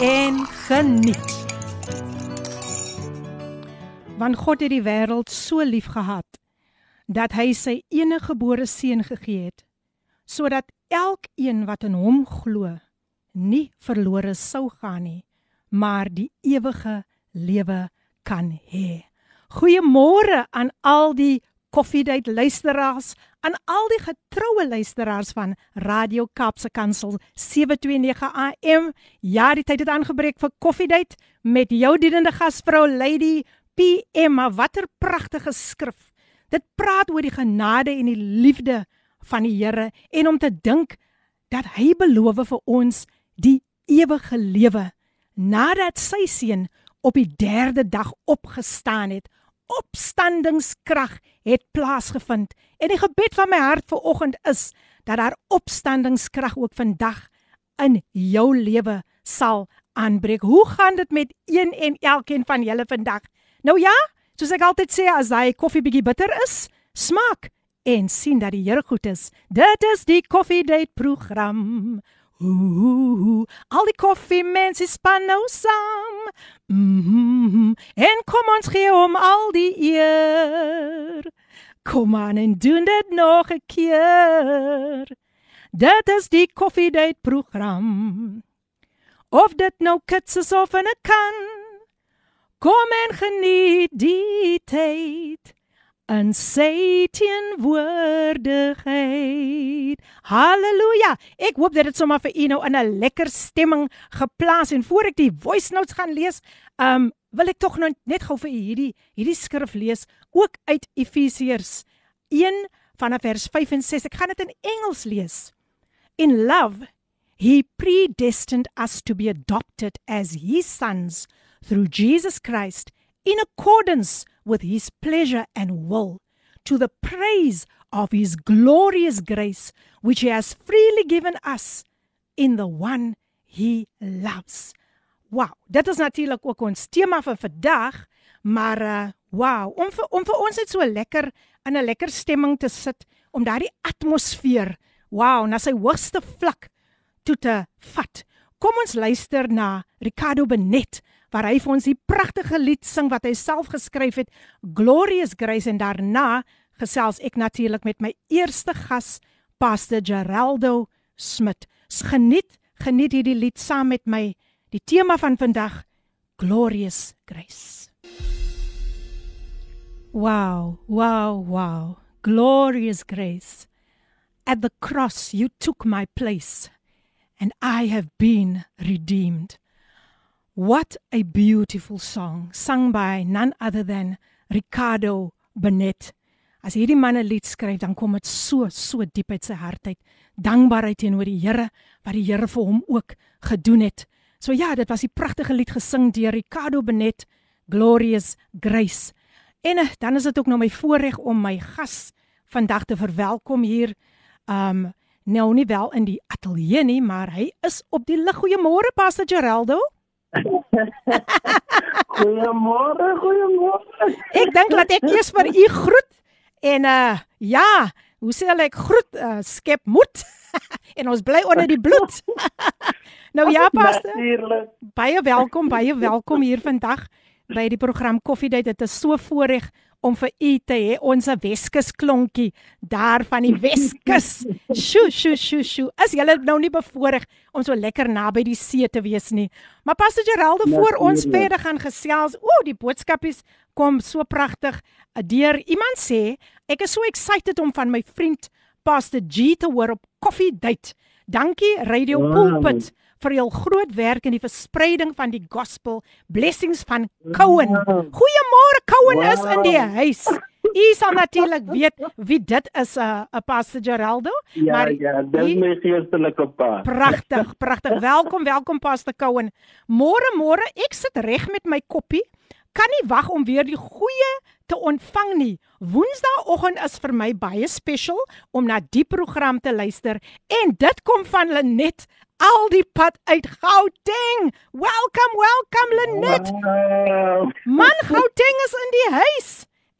en geniet. Want God het die wêreld so lief gehad dat hy sy enige gebore seun gegee het sodat elkeen wat in hom glo nie verlore sou gaan nie, maar die ewige lewe kan hê. Goeiemôre aan al die koffiedייט luisteraars, aan al die getroue luisteraars van Radio Kaapse Kansel 729 AM. Ja, die tyd het aangebreek vir koffiedייט met jou dienende gasvrou Lady PM. Watter pragtige skrif. Dit praat oor die genade en die liefde van die Here en om te dink dat hy beloof vir ons die ewige lewe nadat sy seun op die 3de dag opgestaan het. Opstandingskrag het plaasgevind en die gebed van my hart vir oggend is dat daar opstandingskrag ook vandag in jou lewe sal aanbreek. Hoe gaan dit met een en elkeen van julle vandag? Nou ja, soos ek altyd sê as hy koffie bietjie bitter is, smaak en sien dat die Here goed is. Dit is die Coffee Date program. Ooh, al die koffie mense span nou saam. Mm -hmm. En kom ons gee hom al die eer. Kom aan en doen dit nog 'n keer. Dit is die Coffee Date program. Of dit nou kits is of 'n kan. Kom en geniet die tyd in sy teenwoordigheid. Halleluja. Ek hoop dat dit sommer vir u nou in 'n lekker stemming geplaas en voor ek die voice notes gaan lees, um wil ek tog nou net gou vir u hierdie hierdie skrif lees ook uit Efesiërs 1 vanaf vers 5 en 6. Ek gaan dit in Engels lees. In love he predestined us to be adopted as his sons through Jesus Christ in accordance with his pleasure and will, to the praise of his glorious grace, which he has freely given us in the one he loves. Wow, dit is natuurlik ook ons tema vir vandag, maar uh wow, om vir om vir ons net so lekker in 'n lekker stemming te sit om daardie atmosfeer, wow, na sy hoogste vlak toe te vat. Kom ons luister na Ricardo Benet waar hy vir ons die pragtige lied sing wat hy self geskryf het, Glorious Grace en daarna gesels ek natuurlik met my eerste gas, Pastor Geraldo Smit. Geniet, geniet hierdie lied saam met my. Die tema van vandag, Glorious Grace. Wow, wow, wow. Glorious grace. At the cross you took my place and I have been redeemed. What a beautiful song sung by none other than Ricardo Benet. As hierdie man 'n lied skryf, dan kom dit so so diep uit sy hart uit. Dankbaarheid teenoor die Here wat die Here vir hom ook gedoen het. So ja, dit was 'n pragtige lied gesing deur Ricardo Benet, Glorious Grace. En eh, dan is dit ook nou my voorreg om my gas vandag te verwelkom hier. Um nou nie wel in die ateljee nie, maar hy is op die lig. Goeiemôre Pastor Geraldo goeiemôre, goeiemôre. Ek dink dat ek eers vir u groet en uh ja, hoe sê ek groet uh, skep moed en ons bly onder die bloed. nou ja, pastor. Baie welkom, baie welkom hier vandag by die program Koffiedייט. Dit is so voorreg om vir u te hê ons Weskus klonkie daar van die Weskus. Sjoe, sjoe, sjoe, sjoe. As julle nou nie bevoorreg om so lekker naby die see te wees nie. Maar Pastor Geraldo ja, voor ons ja. verder gaan gesels. O, die boodskapies kom so pragtig. Deur iemand sê, ek is so excited om van my vriend Pastor G te hoor op Coffee Date. Dankie Radio wow. Pulpit vir jul groot werk in die verspreiding van die gospel. Blessings van Cowan. Goeiemôre Cowan wow. is in die huis. U sal natuurlik weet wie dit is 'n uh, 'n Pastor Geraldo. Ja, maar ja, dit is my geestelike pa. Pragtig, pragtig. Welkom, welkom Pastor Cowan. Môre môre, ek sit reg met my koppie. Kan nie wag om weer die goeie te ontvang nie. Woensdaagoggend is vir my baie special om na die program te luister en dit kom van Lenet al die pad uit Gauteng. Welcome, welcome Lenet. Wow. Man, Gauteng is in die huis.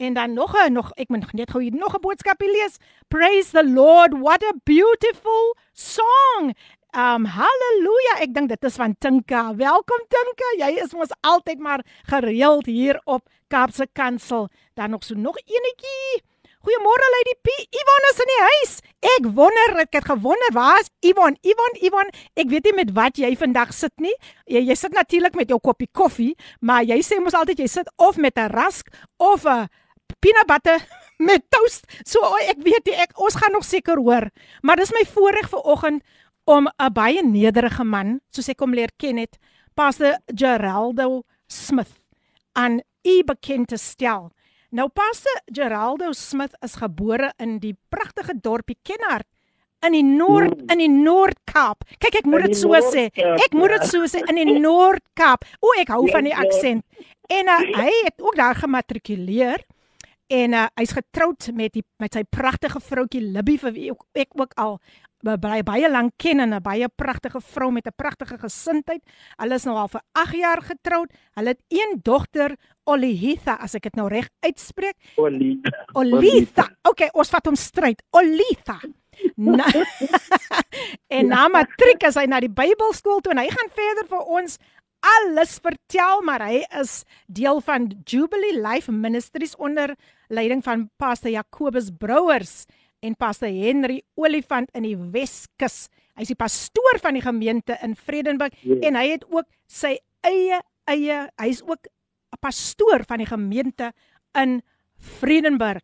En dan nog 'n nog ek moet net gou hier nog 'n boodskapie lees. Praise the Lord, what a beautiful song. Um haleluja. Ek dink dit is van Tinka. Welkom Tinka. Jy is mos altyd maar gereeld hier op Kaapse Kansel. Dan nog so nog enetjie. Goeiemôre Lady P. Ivan is in die huis. Ek wonder, ek het gewonder, waar is Ivan? Ivan, Ivan, ek weet nie met wat jy vandag sit nie. Jy, jy sit natuurlik met jou koppie koffie, maar jy sê mos altyd jy sit of met 'n rask of 'n peanut butter met toast. So o, ek weet nie, ek ons gaan nog seker hoor. Maar dis my voorreg vir oggend om 'n baie nederige man, soos ek hom leer ken het, Pastor Geraldo Smith aan u bekend te stel. Nou Pastor Geraldo Smith is gebore in die pragtige dorpie Kenhardt in die Noord Mm. in die Noord-Kaap. Kyk, ek moet dit so sê. Ek moet dit ja. so sê in die Noord-Kaap. O, ek hou van die aksent. En uh, hy het ook daar gematrikuleer en uh, hy's getroud met die met sy pragtige vroutjie Libby vir wie ek, ek ook al baie baie lank ken en 'n baie pragtige vrou met 'n pragtige gesindheid. Hulle is nou al vir 8 jaar getroud. Hulle het een dogter, Olitha, as ek dit nou reg uitspreek. Olie. Olitha. Okay, ons vat hom stryd. Olitha. Na, en na matriek is hy na die Bybelskool toe en hy gaan verder vir ons alles vertel, maar hy is deel van Jubilee Life Ministries onder leiding van Pastor Jacobus Brouwers en Pastor Henry Olifant in die Weskus. Hy's die pastoor van die gemeente in Vredenburg Ja. en hy het ook sy eie eie hy's ook 'n pastoor van die gemeente in Vredenburg.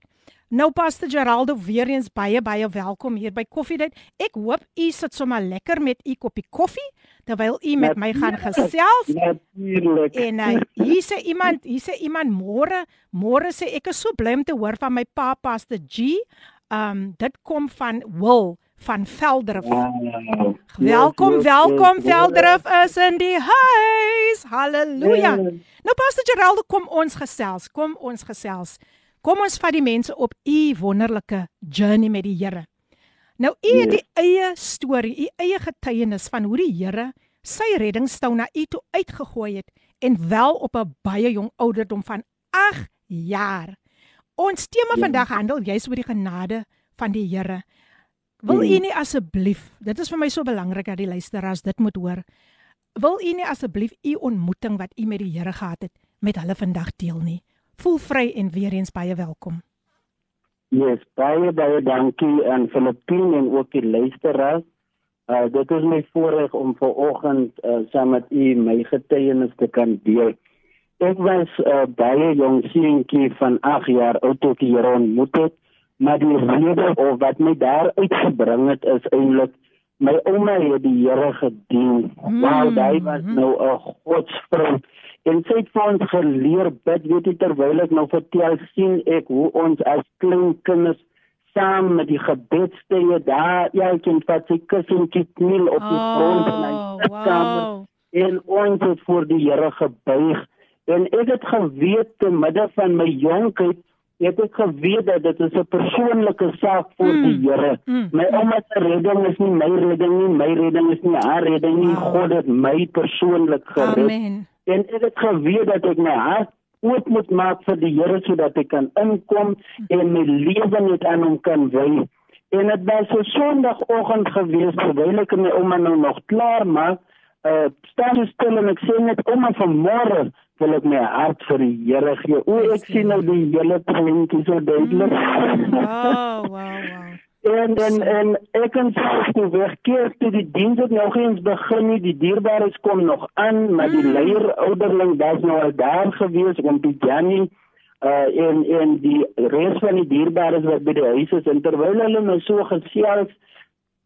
Nou Pastor Geraldo weer eens baie baie welkom hier by Koffiedייט. Ek hoop u sit sommer lekker met u koppie koffie terwyl u met my gaan gesels. Natuurlik. En uh, hier sê iemand, hier sê iemand môre, môre sê ek is so bly om te hoor van my pa Pastor G. Um dit kom van Will van Veldrif. Wow. Welkom, Yes, welkom yes, Veldrif is in die huis. Halleluja. yes. Nou Pastor Geraldo, kom ons gesels. Kom ons gesels. Kom ons vat die mense op u wonderlike journey met die Here. Nou u het die eie storie, u eie getuienis van hoe die Here sy reddingstou na u toe uitgegooi het en wel op 'n baie jong ouderdom van 8 jaar. Ons tema Ja. vandag handel juis oor die genade van die Here. Wil u Mm. nie asseblief, dit is vir my so belangrik dat die luisteraars dit moet hoor. Wil u nie asseblief u ontmoeting wat u met die Here gehad het met hulle vandag deel nie? Voel vry en weer eens baie welkom. Yes, baie baie dankie aan Filippine en ook die luisteraars. Uh dit is my voorreg om vanoggend uh, saam met u my getuienis te kan deel. Ek was uh, baie jong seentjie van 8 jaar oud toe ek Here ontmoet het, maar die rede of wat my daar uitgebring het is eintlik my ouma het die Here gedien. Mm, Wow, daai was mhm. nou 'n godsvrou. En sy het vir ons geleer bid, weet jy terwyl ek nou vertel sien ek hoe ons as klein kinders saam met die gebedstye daar elkeen vat sy kussentjie kniel op die grond in Oh, hy kamer wow. en ons het voor die Here gebuig en ek het geweet te midde van my jonkheid het ek geweet dat dit 'n persoonlike saak voor Mm, die Here. mm, My ouma se redding is nie my redding nie, my redding is nie haar redding nie. Wow. God het my persoonlik gered. Amen. En ek het geweet dat ek my hart oop moet maak vir die Here sodat ek kan inkom en my lewe net aan hom kan wy. En dit was so Sondagoggend gewees terwyl ek my ouma nou nog klaar maak. Uh staan so stil en ek sê net ouma vanmôre wil ek my hart vir die Here gee. O ek sien nou die hele prentjie so duidelik. Wow, wow, wow. En en en ek kan selfs toe wegkeer toe die diens het nog eens begin nie, die dierbares kom nog aan, maar die Mm. leier ouderling was nou al daar gewees om die Jannie uh en en die res van die dierbares wat by die huis is en terwyl hulle nou so gesels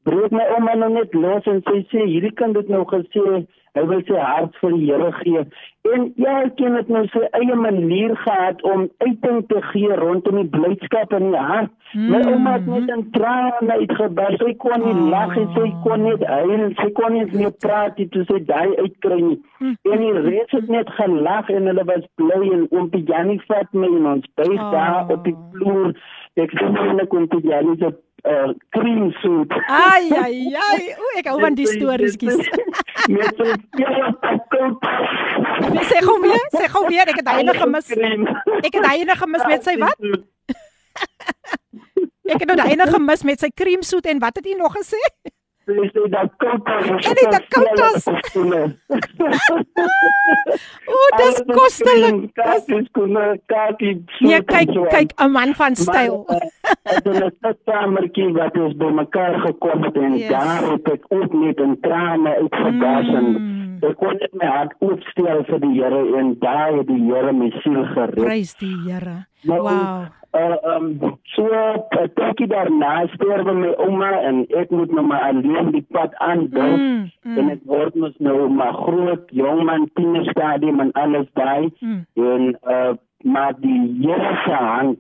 breek my ouma nou net los en sy sê hierdie kind het nou gesê Hy wil sy hart vir die Here gee en elkeen het nou sy eie manier gehad om uiting te gee rondom die blydskap in die hart. Mm. My ouma het net in trane uitgebars. Sy kon nie oh. lag en sy kon net huil. Sy kon nie meer praat nie toe sy daai uitkry nie. Mm. En die res het net gelag en hulle was bly en oom Janie vat my en ons by oh. daar op die vloer. Ek sien hulle kom toe Janie se uh cream soup. Ai ai ai. O, ek hou van die stories kies. Met so baie pakkout. Sê gou weer, sê gou weer, ek het hyne gemis. Ek het hyne gemis met sy wat? ek het nou hyne gemis met sy cream soup en wat het hy nog gesê? Dis dit dat koutas. En dit dat koutas. O, dis kostelik. Dis kakie. Nee, kyk, kyk, 'n man van styl. Dit is 'n kamertjie wat ons bymekaar gekom het en yes. daar het ek ook net 'n trane uitgebaas en mm. Ek kon net my hart oopstel vir die Here en daar het die Here my siel gered. Prys die Here. Nou, wow uh um so ek daarna sterwe my ouma en ek moet nou maar alleen die pad aandoen mm, mm. en ek word mos nou maar groot jong man tienerstadium en alles daai mm. en uh maar die Here se hand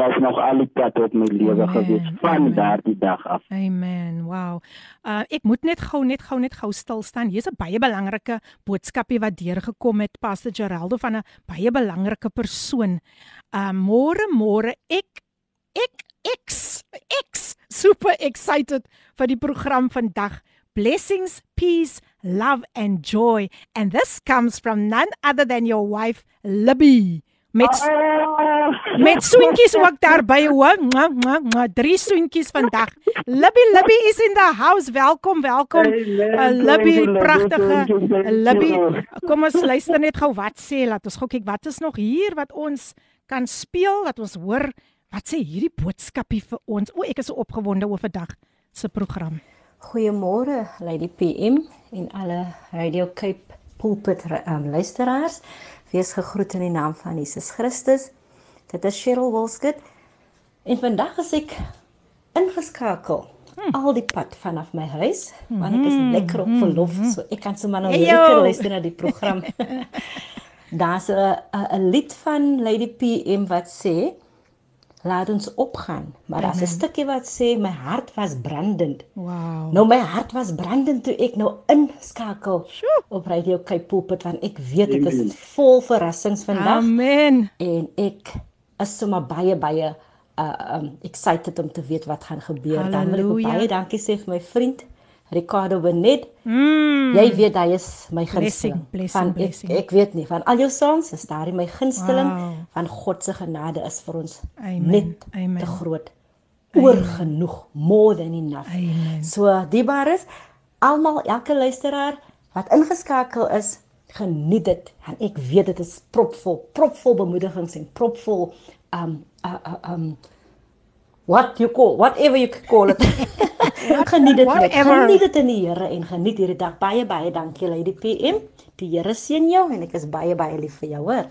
was nog altyd op my lewe gewees van daardie dag af. Amen. Wow. Uh ek moet net gou net gou net gou stil staan. Hier's 'n baie belangrike boodskapie wat deurgekom het Pastor Geraldo van 'n baie belangrike persoon. Uh môre môre ek ek X X super excited vir die program vandag. Blessings, peace, love and joy. And this comes from none other than your wife Libby met met swinkies ook daarby hoor. Drie swinkies vandag. Libby Libby is in the house. Welkom, welkom. Uh, Libby, pragtige Libby. Kom ons luister net gou wat sê. Laat ons gou kyk wat is nog hier wat ons kan speel, wat ons hoor. Wat sê hierdie boodskapie vir ons? O, ek is so opgewonde oor vandag se program. Goeiemôre, Lady PM en alle Radio Cape pulpit um, luisteraars. Wees gegroet in die naam van Jesus Christus. Dit is Cheryl Wolskut. En vandag is ek ingeskakel hmm. al die pad vanaf my huis, want ek is hmm. lekker op verlof, hmm. so ek kan sommer nou lekker luister na die program. Daar's 'n 'n lied van Lady PM wat sê laat ons opgaan. Maar daar's 'n stukkie wat sê my hart was brandend. Wow. Nou my hart was brandend toe ek nou inskakel Sjoe. op Radio Cape Pulpit want ek weet dit is vol verrassings vandag. Amen. En ek is sommer baie baie uh um excited om te weet wat gaan gebeur. Dan wil ek baie dankie sê vir my vriend Ricardo Benet. Mm. Jy weet hy is my gunsteling. Van ek, ek weet nie van al jou songs is daar my gunsteling wow. van God se genade is vir ons Amen. net Amen. te groot. Oor genoeg, more than enough. Amen. So diebaar is almal elke luisteraar wat ingeskakel is, geniet dit en ek weet dit is propvol, propvol bemoedigings en propvol um uh, uh, um what you call whatever you call it. geniet dit net. Geniet dit in die Here en geniet hierdie dag. Baie baie dankie Lady PM. Die Here seën jou en ek is baie baie lief vir jou, hoor.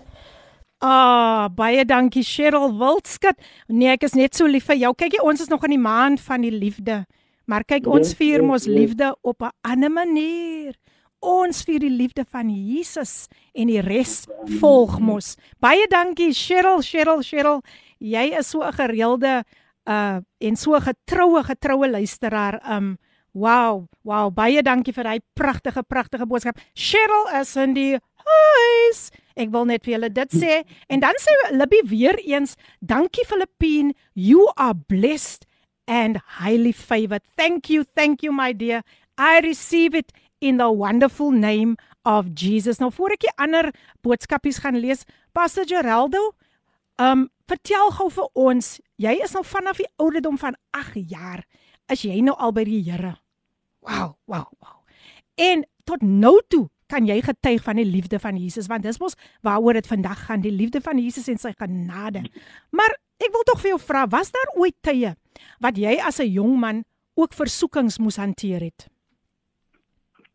Ah, baie dankie Cheryl Wildskut. Nee, ek is net so lief vir jou. Kykie, ons is nog in die maand van die liefde. Maar kyk, ons vier mos liefde op 'n ander manier. Ons vier die liefde van Jesus en die res volg mos. Baie dankie Cheryl, Cheryl, Cheryl. Jy is so 'n gereelde uh en so getroue getroue luisteraar. Um wow, wow, baie dankie vir daai pragtige pragtige boodskap. Cheryl is in die huis. Ek wil net vir julle dit sê en dan sê Libby weer eens, dankie Filippine, you are blessed and highly favored. Thank you, thank you my dear. I receive it in the wonderful name of Jesus. Nou voor ek die ander boodskapies gaan lees, Pastor Geraldo, um vertel gou vir ons, jy is nou vanaf die ouderdom van 8 jaar, is jy nou al by die Here. Wow, wow, wow. En tot nou toe kan jy getuig van die liefde van Jesus want dis mos waaroor dit vandag gaan, die liefde van Jesus en sy genade. Maar ek wil tog vir jou vra, was daar ooit tye wat jy as 'n jong man ook versoekings moes hanteer het?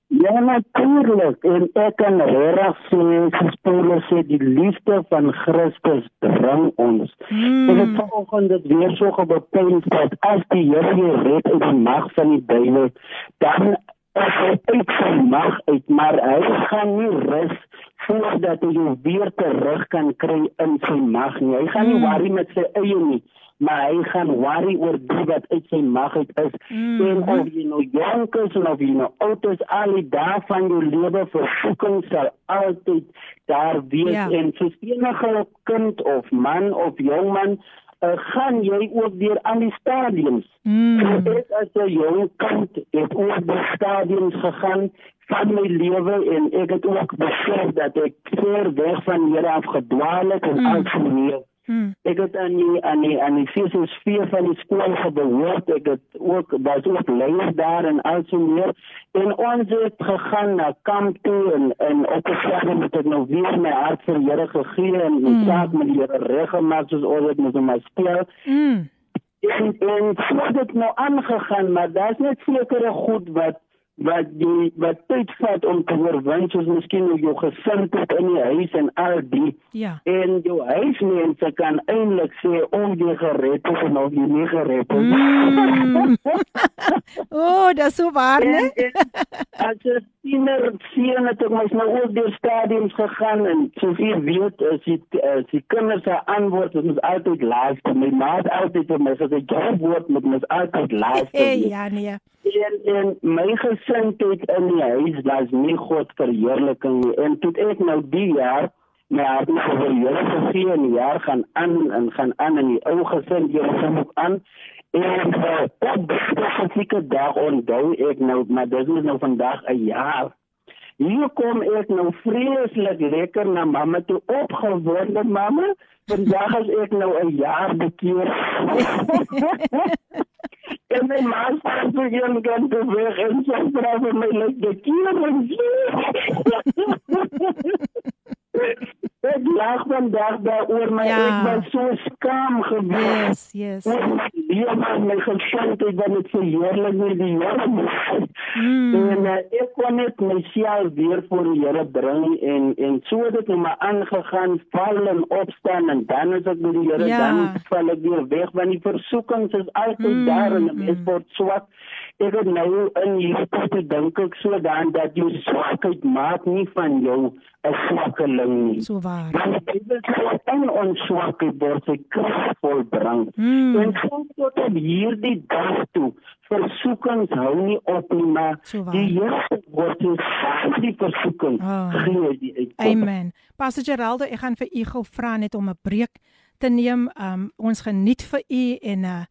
Ja, natuurlijk. En ek kan regtig sê, gesproke sê die liefde van Christus dring ons. Mm. En dit vanoggend dit weer so gebepaal dat as die Here jou red uit die mag van die duiwel, dan uit sy mag uit, maar hy gaan nie rus voordat hy jou weer terug kan kry in sy mag nie. Hy gaan nie hmm. worry met sy eie nie, maar hy gaan worry oor die wat uit sy mag uit is. Mm. En of jy nou jonk is of jy nou oud is, al die dae van jou lewe versoeking sal altyd daar wees ja. en soos enige kind of man of jong man uh, gaan jy ook deur aan die stadiums. Mm. Ek as 'n jong kind het oor die stadiums gegaan van my lewe en ek het ook besef dat ek ver weg van Here af gedwaal het en mm. alsvoor Hmm. Ek het aan die aan die aan die fees vier van die skool gebehoort. Ek het ook was ook leier daar en also meer. En ons het gegaan na kamp toe en en op 'n slag met ek nou weer my hart vir Here gegee en my hmm. saak met die Here reg gemaak soos ons dit moet maar speel. Hmm. En en so het dit nou aangegaan, maar daar's net sekere goed wat wat jy wat tyd vat om te oorwin soos miskien jou gesin tot in die huis en al die ja. en jou huismense kan eintlik sê om jy gered is of jy nie gered is. Mm. o, oh, dis so waar, né? As jy tiener sien het ek mos nou oor die stadiums gegaan en soos jy weet as jy as jy kinders se antwoord is altyd laas, my ma het altyd vir my gesê jy word met my altyd laas. Hey, ja nee en en my gesindheid in die huis was nie God verheerliking nie. En toe ek nou die jaar my hart vir die Here gegee en die jaar gaan aan en gaan aan in die ou gesind jy kom ook aan. En uh, op spesifieke dag onthou ek nou maar dit is nou vandag 'n jaar. Hier kom ek nou vreeslik lekker na mamma toe opgewonde mamma. Vandag as ek nou 'n jaar bekeer En my ma staan vir een kant te weg en sy vra vir my net die kinders. Ek lag vandag daaroor my ja. ek was so skaam gewees. Yes, yes. Die man my gesond het dan met verheerlik met die Here. Mm. En uh, ek kon net myself weer voor die Here bring en en so het dit my aangegaan val en opstaan en dan as ek met die Here ja. dan val ek weer weg want die versoekings is altyd mm. daar en dit mm. word swak. Ek het nou in hierdie dink ek so dan dat jy swakheid maak nie van jou 'n swakkeling nie. So waar. Want is wat in ons swakheid word se krag volbring. Mm. En soms tot op hierdie dag toe versoekings hou nie op nie, maar so die Here word in die versoeking oh. gee die uit. Amen. Pastor Geraldo, ek gaan vir u gou vra net om 'n breek te neem. Um ons geniet vir u en uh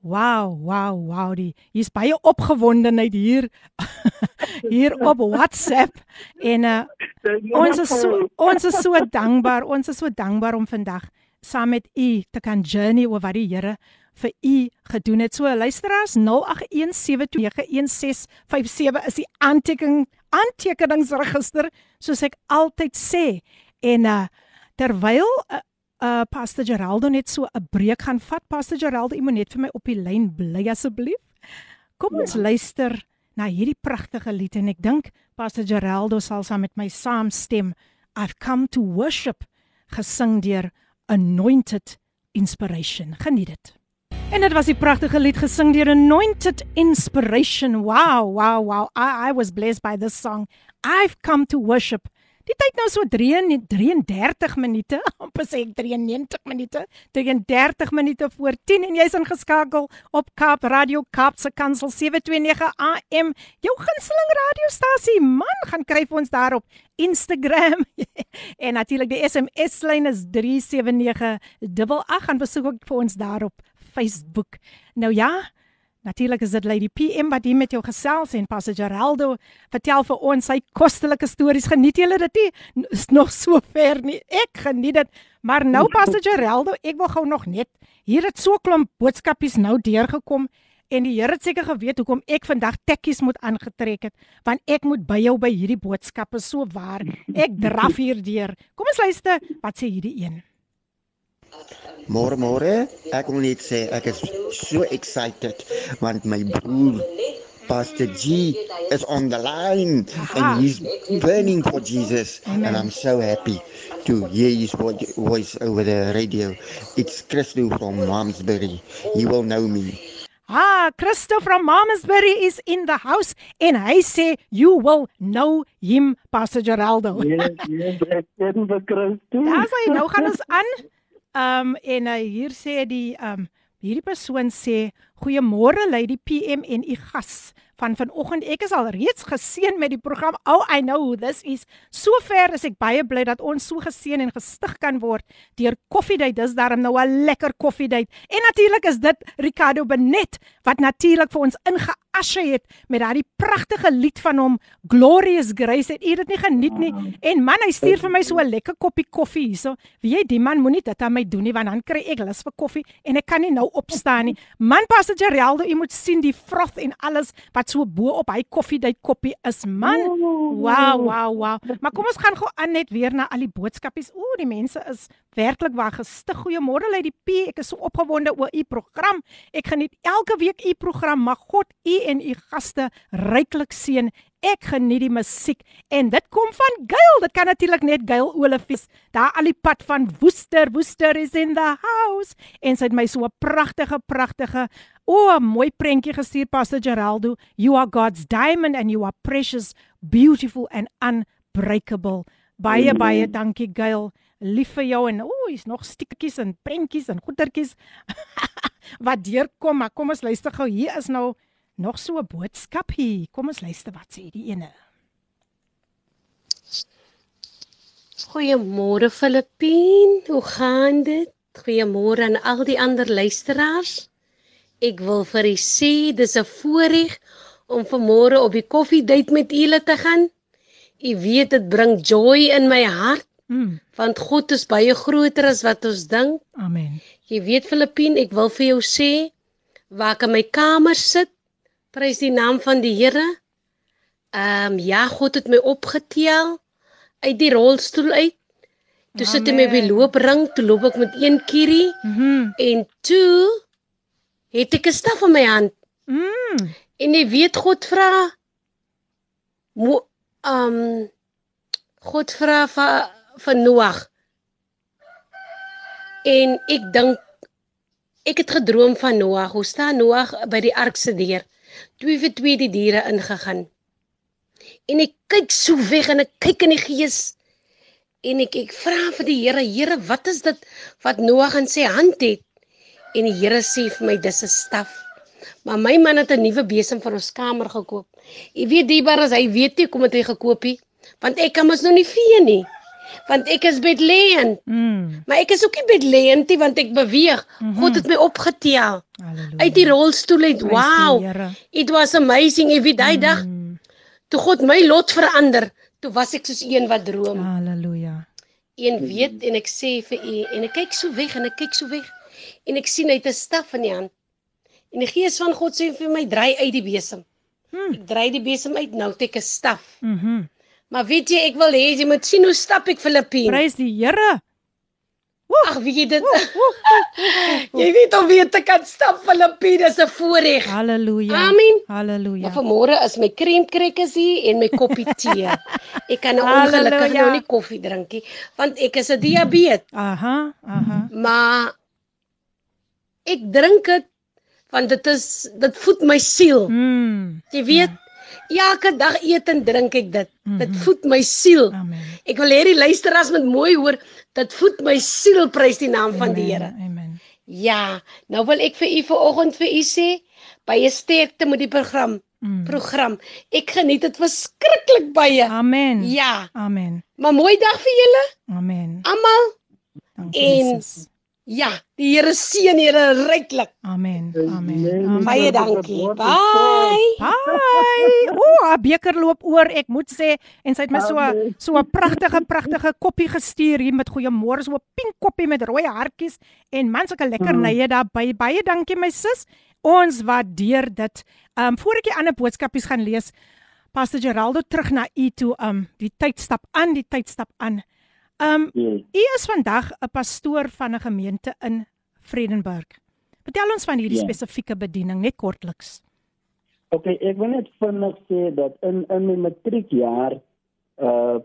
Wow, wow, wow. Die hier's baie opgewondenheid hier hier op WhatsApp en uh, ons is so ons is so dankbaar. Ons is so dankbaar om vandag saam met u te kan journey oor wat die Here vir u gedoen het. So luisteraars 0817291657 is die aantekening aantekeningsregister soos ek altyd sê. En uh, terwyl uh, uh Pastor Geraldo net so 'n breek gaan vat. Pastor Geraldo, u moet net vir my op die lyn bly asseblief. Kom ons ja. luister na hierdie pragtige lied en ek dink Pastor Geraldo sal saam met my saamstem. I've come to worship gesing deur Anointed Inspiration. Geniet dit. En dit was die pragtige lied gesing deur Anointed Inspiration. Wow, wow, wow. I I was blessed by this song. I've come to worship Die tyd nou so 33 minute, amper sê ek 93 minute, 33 minute voor 10 en jy's ingeskakel op Kaap Radio Kaap se Kansel 729 AM. Jou gunsteling radiostasie. Man, gaan kry vir ons daarop Instagram en natuurlik die SMS lyn is 37988 gaan besoek ook vir ons daarop Facebook. Nou ja, Natuurlik is dit Lady PM wat hier met jou gesels en Pastor Geraldo vertel vir ons sy kostelike stories. Geniet julle dit nie? Is nog so ver nie. Ek geniet dit. Maar nou Pastor Geraldo, ek wil gou nog net hier het so klomp boodskapies nou deurgekom en die Here het seker geweet hoekom ek vandag tekkies moet aangetrek het want ek moet by jou by hierdie boodskappe so waar. Ek draf hier deur. Kom ons luister wat sê hierdie een. Môre môre, ek wil net sê ek is so excited want my broer Pastor G is on the line and he's burning for Jesus Amen. and I'm so happy to hear his voice over the radio. It's Christo from Malmesbury. He will know me. Ah, Christo from Mamasbury is in the house en hy sê you will know him Pastor Geraldo. Yes, yes, ek ken vir Christo. Daar sê nou gaan ons aan. Ehm um, en uh, hier sê die ehm um, hierdie persoon sê goeiemôre lady PM en u gas van vanoggend. Ek is al reeds geseën met die program. Oh, I know who this is. Sover is ek baie bly dat ons so geseën en gestig kan word deur Koffiedייט. Dis daarom nou 'n lekker koffiedייט. En natuurlik is dit Ricardo Benet wat natuurlik vir ons ingeasje het met daardie pragtige lied van hom Glorious Grace. Het u dit nie geniet nie? En man, hy stuur vir my so 'n lekker koppie koffie hierso. Wie jy die man moenie dit aan my doen nie want dan kry ek lus vir koffie en ek kan nie nou opstaan nie. Man, Pastor Geraldo, u moet sien die froth en alles wat so bo op hy koffiedייט koppie is man. Wow, wow, wow. Maar kom ons gaan gou aan net weer na al die boodskapies. Ooh, die mense is werklik waar gestig. Goeiemôre uit die P. Ek is so opgewonde oor u program. Ek geniet elke week u program. Mag God u en u gaste ryklik seën. Ek geniet die musiek en dit kom van Gail. Dit kan natuurlik net Gail Olifies. Daar al die pad van Woester. Woester is in the house. En sy het my so 'n pragtige pragtige o, oh, mooi prentjie gestuur Pastor Geraldo. You are God's diamond and you are precious, beautiful and unbreakable. Baie baie dankie Gail Lief vir jou en o, oh, hier's nog stukkies en prentjies en goetertjies wat deurkom. Maar kom ons luister gou. Hier is nou nog so 'n boodskap hier. Kom ons luister wat sê die ene. Goeiemôre Filippien, hoe gaan dit? Goeiemôre aan al die ander luisteraars. Ek wil vir u sê dis 'n voorreg om vanmôre op die koffiedייט met julle te gaan. U weet dit bring joy in my hart. Mm. Want God is baie groter as wat ons dink. Amen. Jy weet Filippien, ek wil vir jou sê waar ek in my kamer sit, prys die naam van die Here. Ehm um, ja, God het my opgetel uit die rolstoel uit. Toe sit hy my Amen. loopring, toe loop ek met een kierie. Mm en toe het ek 'n staf in my hand. mm. En jy weet God vra mo ehm um, God vra vir vir Noag. En ek dink ek het gedroom van Noag. Hoe staan Noag by die ark se deur? Twee vir twee die diere ingegaan. En ek kyk so weg en ek kyk in die gees. En ek ek vra vir die Here, Here, wat is dit wat Noag in sy hand het? En die Here sê vir my dis 'n staf. Maar my man het 'n nuwe besem vir ons kamer gekoop. Jy weet diebaar as hy weet nie kom het hy gekoop nie, want ek kan mos nou nie vee nie. Want ek is bedleend, Mm. maar ek is ook nie bedleend nie want ek beweeg. Mm -hmm. God het my opgetel Halleluja. uit die rolstoel uit. Die Wow. It was amazing. Jy weet daai dag Mm. toe God my lot verander, toe was ek soos een wat droom. Halleluja. Een weet en ek sê vir u en ek kyk so weg en ek kyk so weg en ek sien hy het 'n staf in die hand. En die gees van God sê vir my draai uit die besem. Hmm. Ek draai die besem uit, nou ek 'n staf. Mhm. Maar weet jy, ek wil hê jy moet sien hoe stap ek Filippien. Prys die Here. Ag, weet jy dit? jy weet om weer te kan stap Filippien is 'n voorreg. Halleluja. Amen. Halleluja. Maar vanmôre is my kremkrekkers hier en my koppie tee. Ek kan nou ongelukkig nou nie koffie drink nie, want ek is 'n diabetes. Aha, aha. Maar ek drink dit want dit is dit voed my siel. Mm. Jy weet, elke dag eet en drink ek dit. Dit Mhm. voed my siel. Amen. Ek wil hê die luisteraars moet mooi hoor, dit voed my siel, prys die naam van die Here. Amen. Ja, nou wil ek vir u vanoggend vir u sê, baie sterkte met die program. Mm. Program. Ek geniet dit verskriklik baie. Amen. Ja, Amen. maar mooi dag vir julle Amen. almal. Dankie En- Jesus. Ja, die Here seën julle ryklik. Amen. Amen. Amen. Amen. Baie dankie. Bye. Bye. O, haar beker loop oor, ek moet sê, en sy het my so so 'n pragtige pragtige koppie gestuur hier met goeiemôre, so 'n pink koppie met rooi hartjies en man sulke lekker Mm. nye daarby. Baie dankie my sus. Ons waardeer dit. Um voor ek die ander boodskapies gaan lees, Pastor Geraldo terug na u toe. Um die tyd stap aan, die tyd stap aan. Um Yes. u is vandag 'n pastoor van 'n gemeente in Vredenburg. Vertel ons van hierdie Ja. spesifieke bediening net kortliks. Okay, ek wil net vinnig sê dat in in my matriekjaar uh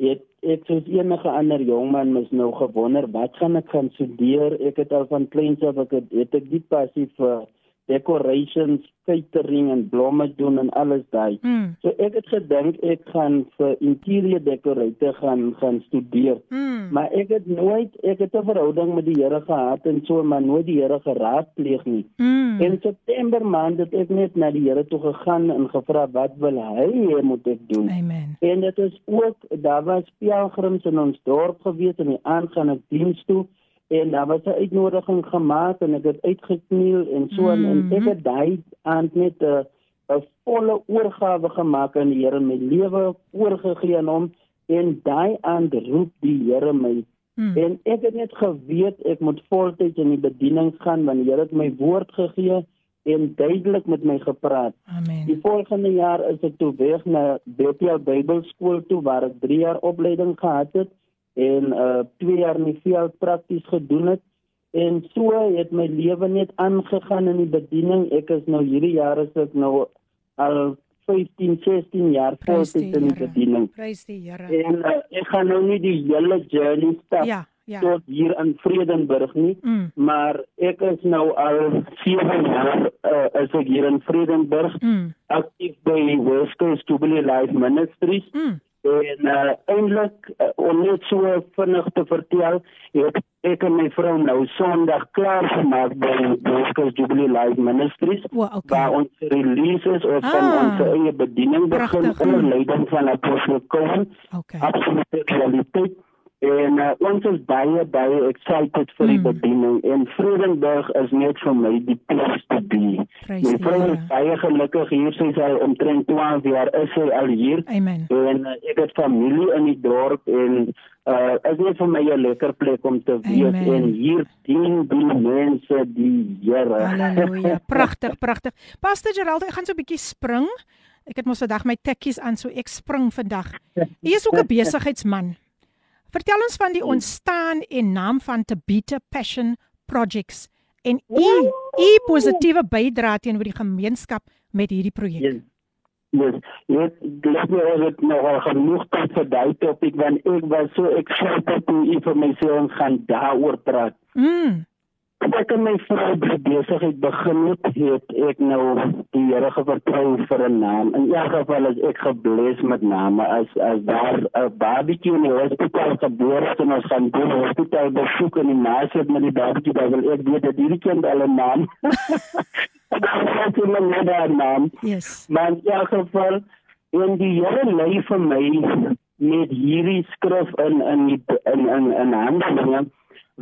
het ek soos enige ander jongman mis nou gewonder wat gaan ek gaan studeer. Ek het al van kleins af ek het, het ek die passie vir decorations, catering en blomme doen en alles daai. Mm. So ek het gedink ek gaan vir interieur decorator gaan gaan studeer. Mm. Maar ek het nooit ek het 'n verhouding met die Here gehad en so maar nooit die Here geraadpleeg nie. Mm. In September maand het ek net na die Here toe gegaan en gevra wat wil hy hê moet ek doen? Amen. En dit is ook daar was pelgrims in ons dorp gewees en die aand gaan ek diens toe en daar was 'n uitnodiging gemaak en ek het uitgekniel en so mm -hmm. en ek het daai aand net 'n 'n volle oorgawe gemaak aan die Here my lewe oorgegee aan hom en daai aand roep die Here my Mm. en ek het net geweet ek moet voltyds in die bediening gaan want die Here het my woord gegee en duidelik met my gepraat. Amen. Die volgende jaar is ek toe weg na Bethel Bybelskool toe waar ek 3 jaar opleiding gehad het en uh 2 jaar in die veld prakties gedoen het en so het my lewe net aangegaan in die bediening. Ek is nou hierdie jaar is ek nou al 15, 16 jaar die voltyds in die Here. bediening. Prys die Here. En uh, ek gaan nou nie die hele journey stap Ja, ja. tot hier in Vredenburg nie, Mm. maar ek is nou al 7 jaar uh, is ek hier in Vredenburg Mm. aktief by West Coast Jubilee Life Ministries Mm. En uh, eintlik uh, om net so vinnig te vertel het ek en my vrou nou Sondag klaar gemaak by Coast Jubilee Life Ministries O, okay. waar ons releases of van Ah. ons eie bediening begin onder leiding van Apostel Cohen Okay. absolute realiteit en uh, ons is baie baie excited vir die Mm. bediening en Vredenburg is net vir my die to be. Prys My vrou is baie gelukkig hier sy al omtrent 12 jaar is sy al hier Amen. en uh, ek het familie in die dorp en uh is net vir my 'n lekker plek om te wees Amen. en hier dien die mense die Here. Halleluja. Pragtig, pragtig. Pastor Gerald, ek gaan so 'n bietjie spring. Ek het mos vandag my tekkies aan, so ek spring vandag. U is ook 'n besigheidsman. Vertel ons van die ontstaan en naam van Tabita Passion Projects en u u positiewe bydrae teenoor die gemeenskap met hierdie projek. Yes. Yes. Yes, glo my ons het nog genoeg tyd vir daai topik want ek was so excited toe u vir my sê ons gaan daaroor praat. Mm. Ek en my vrou die besigheid begin het, het ek nou die Here gevertrou vir 'n naam. In elk geval is ek gebless met name as as daar 'n barbecue in die hospitaal gebore is en ons gaan die hospitaal besoek en die nasit met die barbecue, dan wil ek weet dat hierdie kind al 'n naam. Dan het hy net 'n naam. Yes. Maar in elk geval en die Here lei vir my met hierdie skrif in in in in in Handelinge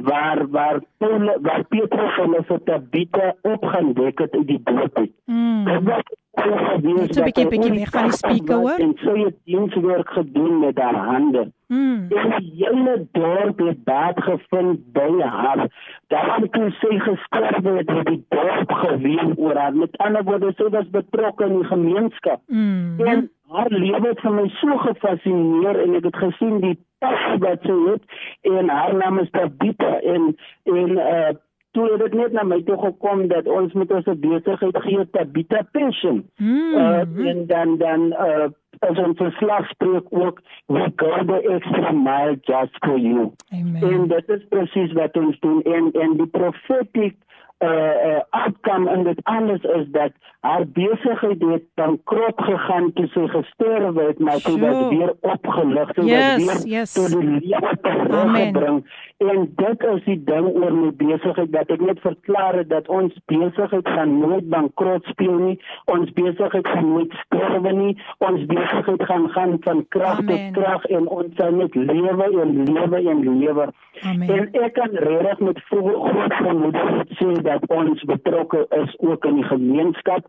waar waar Paul waar Petrus hulle vir Tabitha opgedek het uit die dood uit. Mm. Dit was so 'n bietjie- bietjie weg van die speaker, hoor. En sy het dienswerk gedoen met haar hande. Mm. En die hele dorp het baat gevind by haar. Daar toe sy gesterf het, het die dorp geween oor haar. Met ander woorde, sy was betrokke in die gemeenskap. Mm. En haar lewe het vir my so gefassineer en ek het gesien die passie wat sy het en haar naam is Tabitha en en uh toe het dit net na my toe gekom dat ons moet ons besigheid gee Tabitha Passion. Mm. Uh, en dan dan uh as ons verslag spreek ook we go the extra mile just for you. Amen. En dit is presies wat ons doen en en die prophetic uh, uh outcome in dit alles is dat haar besigheid het bankrot gegaan toe sy gesterf het maar sy Sjoe. weer opgelig sy Yes, weer yes. tot die lewe teruggebring en dit is die ding oor my besigheid dat ek net verklaar het dat ons besigheid gaan nooit bankrot speel nie ons besigheid gaan nooit sterwe nie ons besigheid gaan gaan van krag tot krag en ons sal net lewe en lewe en lewe Amen. en ek kan regtig met vo- groot vermoedenis sê dat ons betrokke is ook in die gemeenskap.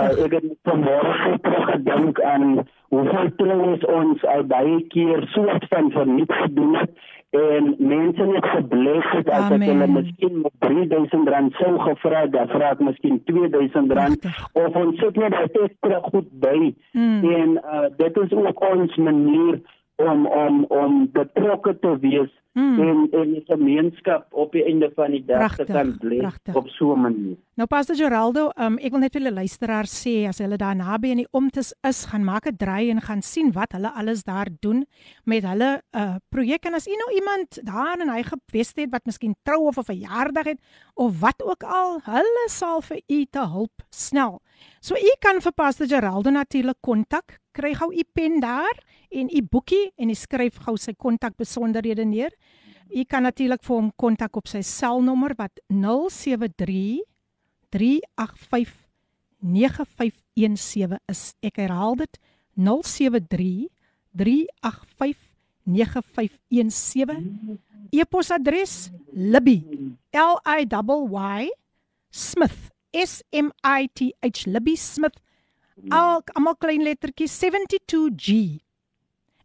Uh, ek het vanmôre teruggedink aan hoeveel troues ons al baie keer soort van verniet gedoen het en mense net gebless het as ek hulle miskien met 3000 rand sou gevra het, dan vra ek miskien 2000 rand. Of ons sit net extra goed by. Mm. en uh, dit is ook ons manier om om om betrokke te wees Mm. en en die gemeenskap op die einde van die dag Prachtig, te kan bless op so 'n manier. Nou Pastor Geraldo, um, ek wil net vir die luisteraars sê as hulle daar naby in die omtes is, gaan maak 'n draai en gaan sien wat hulle alles daar doen met hulle uh projek en as u nou iemand daar in hy gewest het wat miskien trou of 'n verjaardag het of wat ook al, hulle sal vir u te hulp snel. So u kan vir Pastor Geraldo natuurlik kontak. Kry gou u pen daar en u boekie en u skryf gou sy kontak besonderhede neer. U kan natuurlik vir hom kontak op sy selnommer wat 073 385 9517 is. Ek herhaal dit 073 385 9517. E-posadres Libby L I Y Smith S M I T H Libby Smith al almal klein lettertjies 72G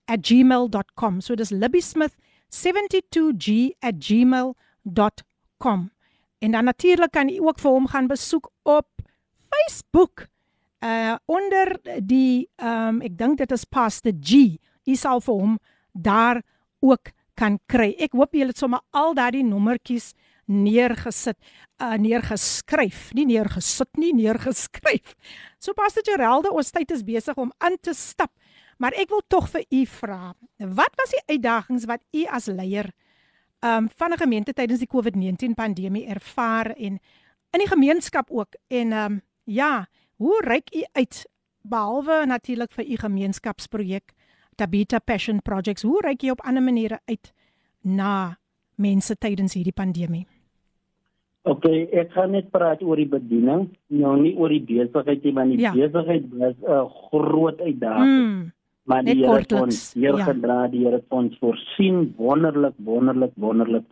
at gmail.com. So dis Libby Smith 72G at gmail.com. En dan natuurlik kan u ook vir hom gaan besoek op Facebook. Uh onder die ehm um, ek dink dit is Pastor G. U sal vir hom daar ook kan kry. Ek hoop julle het sommer al daardie nommertjies neergesit, uh neergeskryf, nie neergesit nie, neergeskryf. So Pastor Geraldo, ons tyd is besig om aan te stap. Maar ek wil tog vir u vra, wat was die uitdagings wat u as leier um van 'n gemeente tydens die COVID-19 pandemie ervaar en in die gemeenskap ook en um ja, hoe reik u uit behalwe natuurlik vir u gemeenskapsprojek Tabita Passion Projects, hoe reik jy op ander maniere uit na mense tydens hierdie pandemie? OK, ek gaan net praat oor die bediening, nou nie oor die besigheid nie, want die Ja. ja. besigheid was 'n groot uitdaging. Mm, Maar die Here het ons hier ja. gedra, die Here het ons voorsien wonderlik, wonderlik, wonderlik.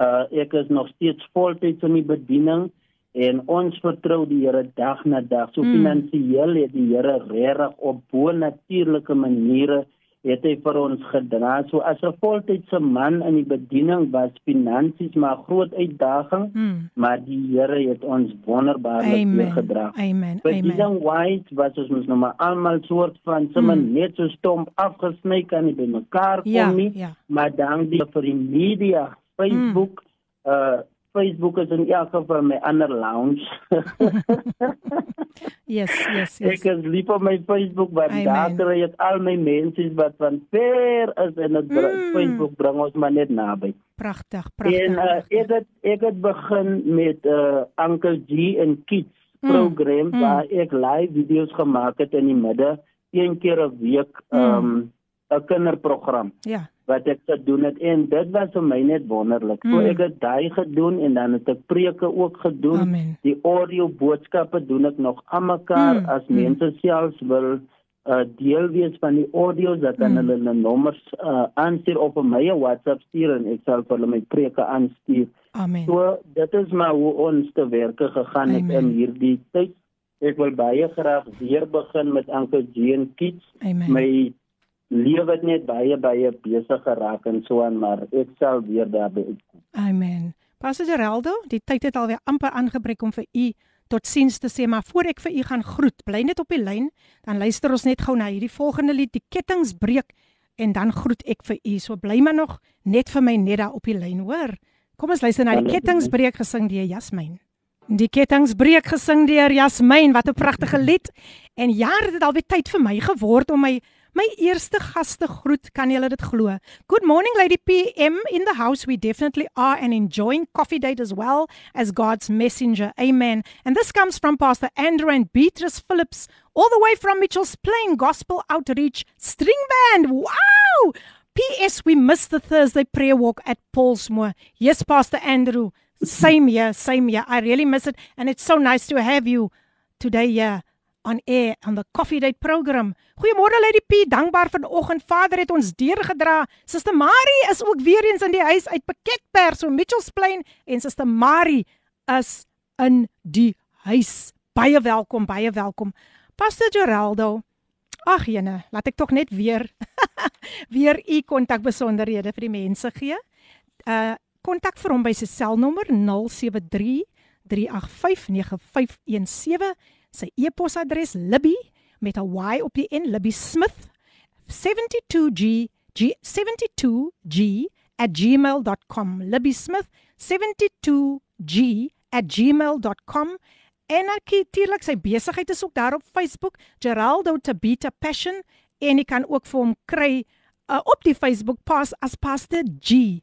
Uh ek is nog steeds voltyds in die bediening en ons vertrou die Here dag na dag. So Mm. mm. finansiëel het die Here regtig op bo natuurlike maniere het hy vir ons gedra. So as 'n voltydse man in die bediening was finansies maar 'n groot uitdaging, mm. maar die Here het ons wonderbaarlik Amen. gedra. Amen. Amen. die dan white was ons mos nou maar almal soort van sommer Mm. net so stomp afgesny kan nie by mekaar kom Ja, nie. ja. Maar dan die vir die media, Facebook, uh Facebook is in elk geval my ander lounge. Yes, yes, yes. Ek is lief op my Facebook want daar kry ek al my mense wat van ver is en dit Mm. mm. Facebook bring ons maar net naby. Pragtig, pragtig. En uh, ek het ek het begin met uh Uncle G en Kids Mm, program mm. waar ek live video's gemaak het in die middag een keer 'n week um 'n kinderprogram Ja. Wat ek gedoen het en dit was vir my net wonderlik. So Mm. ek het daai gedoen en dan het ek preke ook gedoen. Amen. Die audio boodskappe doen ek nog aan mekaar Mm, as mm. mense selfs wil uh deel wees van die audio dat dan Mm. hulle hulle nommers uh aanstuur op my WhatsApp stuur en ek sal vir hulle my preke aanstuur. Amen. So dit is maar hoe ons te werke gegaan het Amen. in hierdie tyd. Ek wil baie graag weer begin met G en Kids. Amen. My lewe het net baie baie besig geraak en so aan maar ek sal weer daarby uitkom. Amen. Pastor Geraldo, die tyd het alweer amper aangebreek om vir u totsiens te sê, maar voor ek vir u gaan groet, bly net op die lyn, dan luister ons net gou na hierdie volgende lied, Die kettinge breek en dan groet ek vir u. So bly maar nog net vir my net daar op die lyn, hoor. Kom ons luister na Die kettinge breek gesing deur Jasmin. Die kettinge breek gesing deur Jasmin, wat 'n pragtige lied. En ja, dit het alweer tyd vir my geword om my My eerste gaste groet, kan julle dit glo? Good morning Lady PM in the house. We definitely are and enjoying coffee date as well as God's messenger. Amen. And this comes from Pastor Andrew and Beatrice Phillips all the way from Mitchell's Plain Gospel Outreach String Band. Wow! PS we missed the Thursday prayer walk at Paulsmoor. Yes, Pastor Andrew. Same here, same here. I really miss it and it's so nice to have you today here on air on the Coffee Date program. Goeiemôre Lady P, dankbaar vanoggend. Vader het ons deurgedra. Suster Marie is ook weer eens in die huis uit Pakketberg, so Mitchells Plain en Suster Marie is in die huis. Baie welkom, baie welkom. Pastor Geraldo. Ag jene, laat ek tog net weer weer u kontakbesonderhede vir die mense gee. Uh kontak vir hom by sy selnommer 073 3859517 sy e-posadres libby met 'n y op die en libby smith 72g G 72g@gmail.com. Libby Smith 72g@gmail.com. En natuurlik sy besigheid is ook daar op Facebook, Geraldo Tabita Passion en jy kan ook vir hom kry uh, op die Facebook pas as Pastor G.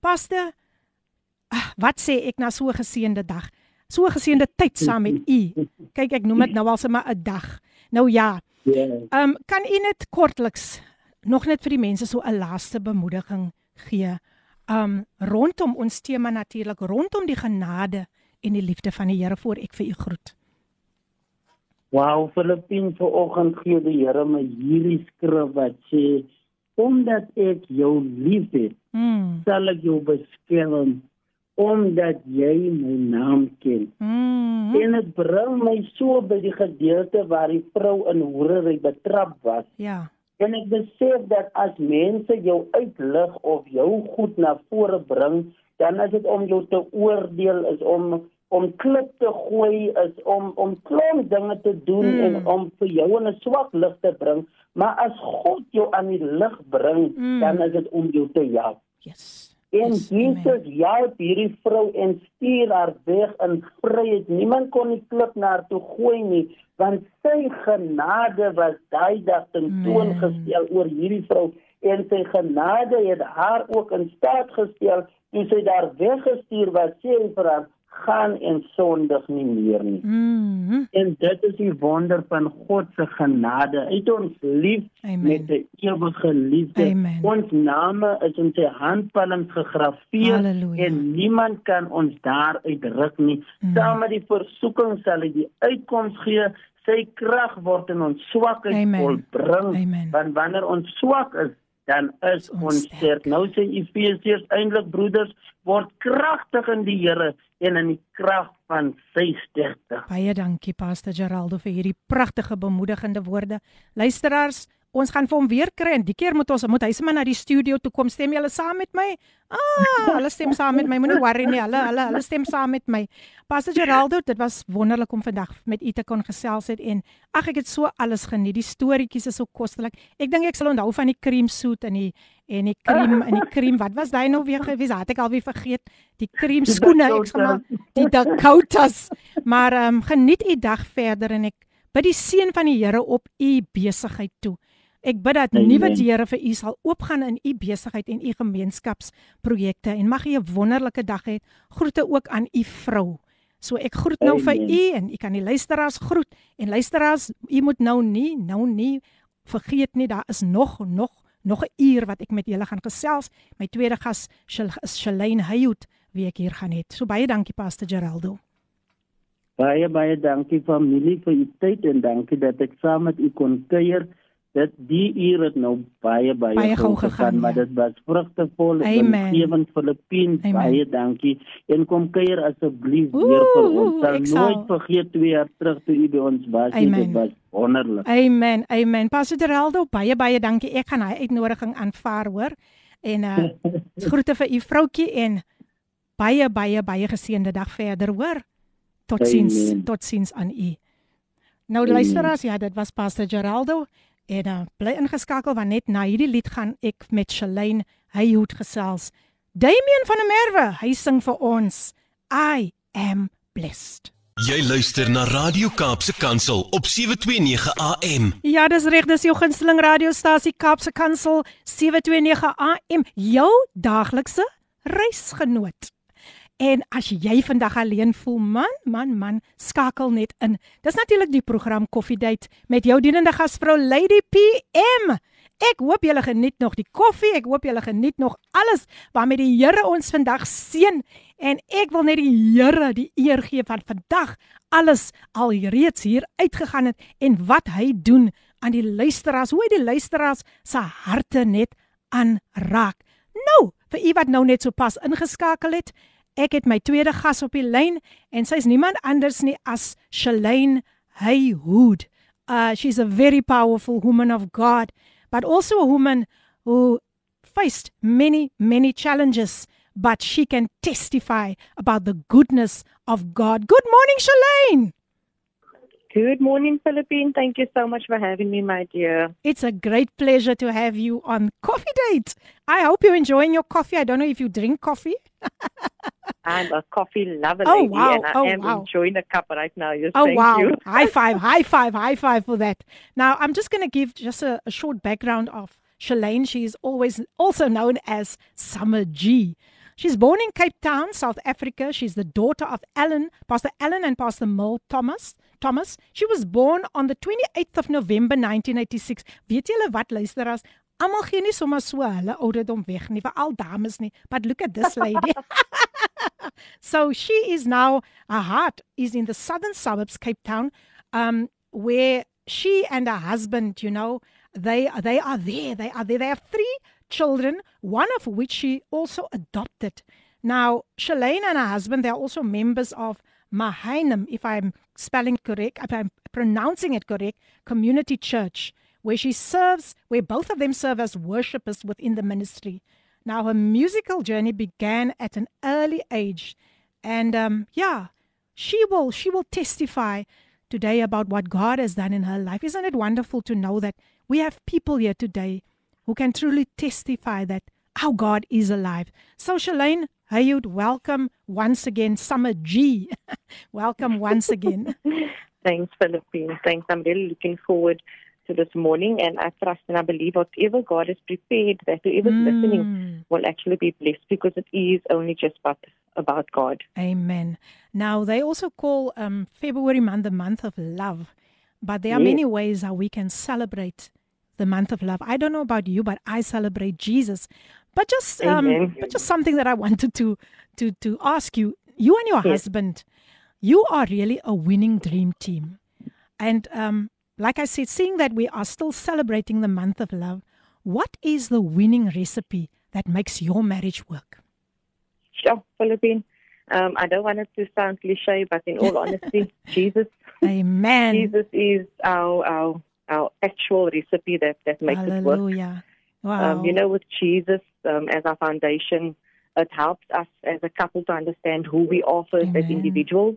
Pastor, uh, wat sê ek na so 'n geseënde dag? So 'n geseënde tyd saam met u. Kyk, ek noem dit nou al sommer 'n dag. Nou ja. Ehm um, kan u net kortliks nog net vir die mense so 'n laaste bemoediging gee? Um rondom ons tema natuurlik rondom die genade en die liefde van die Here voor ek vir u groet. Wow, Filippin vanoggend gee die Here my hierdie skrif wat sê omdat ek jou liefhet, mm. sal ek jou beskerm omdat jy my naam ken. Mm. En dit bring my so by die gedeelte waar die vrou in hoerery betrap was. Ja. En ek besef dat as mense jou uitlig of jou goed na vore bring, dan is dit om jou te oordeel, is om om klip te gooi, is om om klomp dinge te doen mm. en om vir jou in 'n swak lig te bring. Maar as God jou aan die lig bring, mm. dan is dit om jou te help. Yes. En yes, Jesus help hierdie vrou en stuur haar weg in vryheid. Niemand kon die klip na haar toe gooi nie, want sy genade was daai dag tentoongestel oor hierdie vrou. En sy genade het haar ook in staat gestel. Toe sy daar weggestuur was sê vir haar gaan en sondig nie meer nie. Mm -hmm. En dit is die wonder van God se genade. Hy het ons lief Amen. met 'n ewige liefde. Amen. Ons name is in sy handpalms gegraveer Halleluja. en niemand kan ons daar uitruk nie. Mm. Saam met die versoeking sal hy die uitkoms gee. Sy krag word in ons swakheid volbring. Want wanneer ons swak is, dan is ons sterk. Nou sê Efesiërs eintlik broeders word kragtig in die Here en in die krag van sy sterkte. Baie dankie Pastor Geraldo vir hierdie pragtige bemoedigende woorde. Luisteraars, ons gaan vir hom weer kry en die keer moet ons moet hy sommer na die studio toe kom. Stem julle saam met my? Ah, hulle stem saam met my. Moenie worry nie. Hulle hulle hulle stem saam met my. Pastor Geraldo, dit was wonderlik om vandag met u te kon gesels het en ag ek het so alles geniet. Die storieetjies is so kostelik. Ek dink ek sal onthou van die cream soet en die en die cream en die cream. Wat was daai nou weer gewees? Het ek alweer vergeet. Die cream skoene, ek sê maar die Dakotas. Maar ehm um, geniet u dag verder en ek bid die seën van die Here op u besigheid toe. Ek bid dat nuwe deure vir u sal oopgaan in u besigheid en u gemeenskapsprojekte en mag u 'n wonderlike dag hê. Groete ook aan u vrou. So ek groet nou Amen. vir u en u kan die luisteraars groet en luisteraars, u moet nou nie nou nie vergeet nie daar is nog nog nog 'n uur wat ek met julle gaan gesels. My tweede gas is Shalane Hayut wie ek hier gaan hê. So baie dankie Pastor Geraldo. Baie baie dankie familie vir u tyd en dankie dat ek saam met u kon kuier dit die uur het nou baie baie, baie gou gegaan, gegaan maar ja. dit was vrugtevol en gewend Filippien baie dankie. En kom kuier asseblief weer vir ons. sal nooit vergeet twee jaar terug toe u by ons was dit was wonderlik. Amen amen. Pastor Geraldo baie baie dankie. Ek gaan hy uitnodiging aanvaar hoor. En uh groete vir u vroutjie en baie baie baie geseënde dag verder hoor. Totsiens totsiens aan u. Nou luisteraars ja dit was pastor Geraldo En uh, bly ingeskakel want net na hierdie lied gaan ek met Shalane Hayhout gesels. Damian van der Merwe, hy sing vir ons I am blessed. Jy luister na Radio Kaapse Kansel op 729 AM. Ja, dis reg, dis jou gunsteling radiostasie Kaapse Kansel 729 AM, jou daaglikse reisgenoot. En as jy vandag alleen voel, man, man, man, skakel net in. Dis natuurlik die program Coffee Date met jou dienende gasvrou Lady PM. Ek hoop julle geniet nog die koffie. Ek hoop julle geniet nog alles waarmee die Here ons vandag seën. En ek wil net die Here die eer gee van vandag alles al reeds hier uitgegaan het en wat hy doen aan die luisteraars, hoe hy die luisteraars se harte net aanraak. Nou, vir u wat nou net so pas ingeskakel het, Ek het my tweede gas op die lyn en sy's niemand anders nie as Shalane Hayhood. Uh she's a very powerful woman of God, but also a woman who faced many many challenges, but she can testify about the goodness of God. Good morning Shalane. Good morning, Philippine. Thank you so much for having me, my dear. It's a great pleasure to have you on Coffee Date. I hope you're enjoying your coffee. I don't know if you drink coffee. I'm a coffee lover, Oh, lady, wow. and I Oh, am wow. enjoying a cup right now. Yes, Oh thank wow! you. high five! High five! High five! For that. Now I'm just going to give just a, a short background of Shalane. She is always also known as Summer G. She's born in Cape Town, South Africa. She's the daughter of Alan, Pastor Alan and Pastor Mill Thomas. Thomas. She was born on the 28th of November 1986. Weet julle wat luisteraars? Almal gee nie sommer so hulle ouderdom weg nie, veral dames nie. But look at this lady. so she is now her heart is in the southern suburbs cape town um where she and her husband you know they they are there they are there they have three children one of which she also adopted now Shalane and her husband they're also members of Mahainum if I'm spelling correct if I'm pronouncing it correct community church where she serves where both of them serve as worshippers within the ministry now, her musical journey began at an early age, and um, yeah, she will she will testify today about what God has done in her life. Isn't it wonderful to know that we have people here today who can truly testify that our God is alive? So, Shalane Hayud, welcome once again, Summer G. welcome once again. Thanks, Philippine. Thanks. I'm really looking forward to this morning, and I trust and I believe whatever God has prepared, that whoever's listening Mm, will actually be blessed because it is only just about, about God. amen. Now, they also call um, February month the month of love, but there are Yes. many ways how we can celebrate the month of love. I don't know about you, but I celebrate Jesus. But just um, but just something that I wanted to to to ask you. You and your Yes. husband, you are really a winning dream team. And um, like I said, seeing that we are still celebrating the month of love, what is the winning recipe that makes your marriage work? Sure, Philippine. Um, I don't want it to sound cliche, but in all honesty, Jesus, Amen. Jesus is our our our actual recipe that that makes it work. Hallelujah. Wow. Um, you know, with Jesus um, as our foundation, it helps us as a couple to understand who we are first as individuals,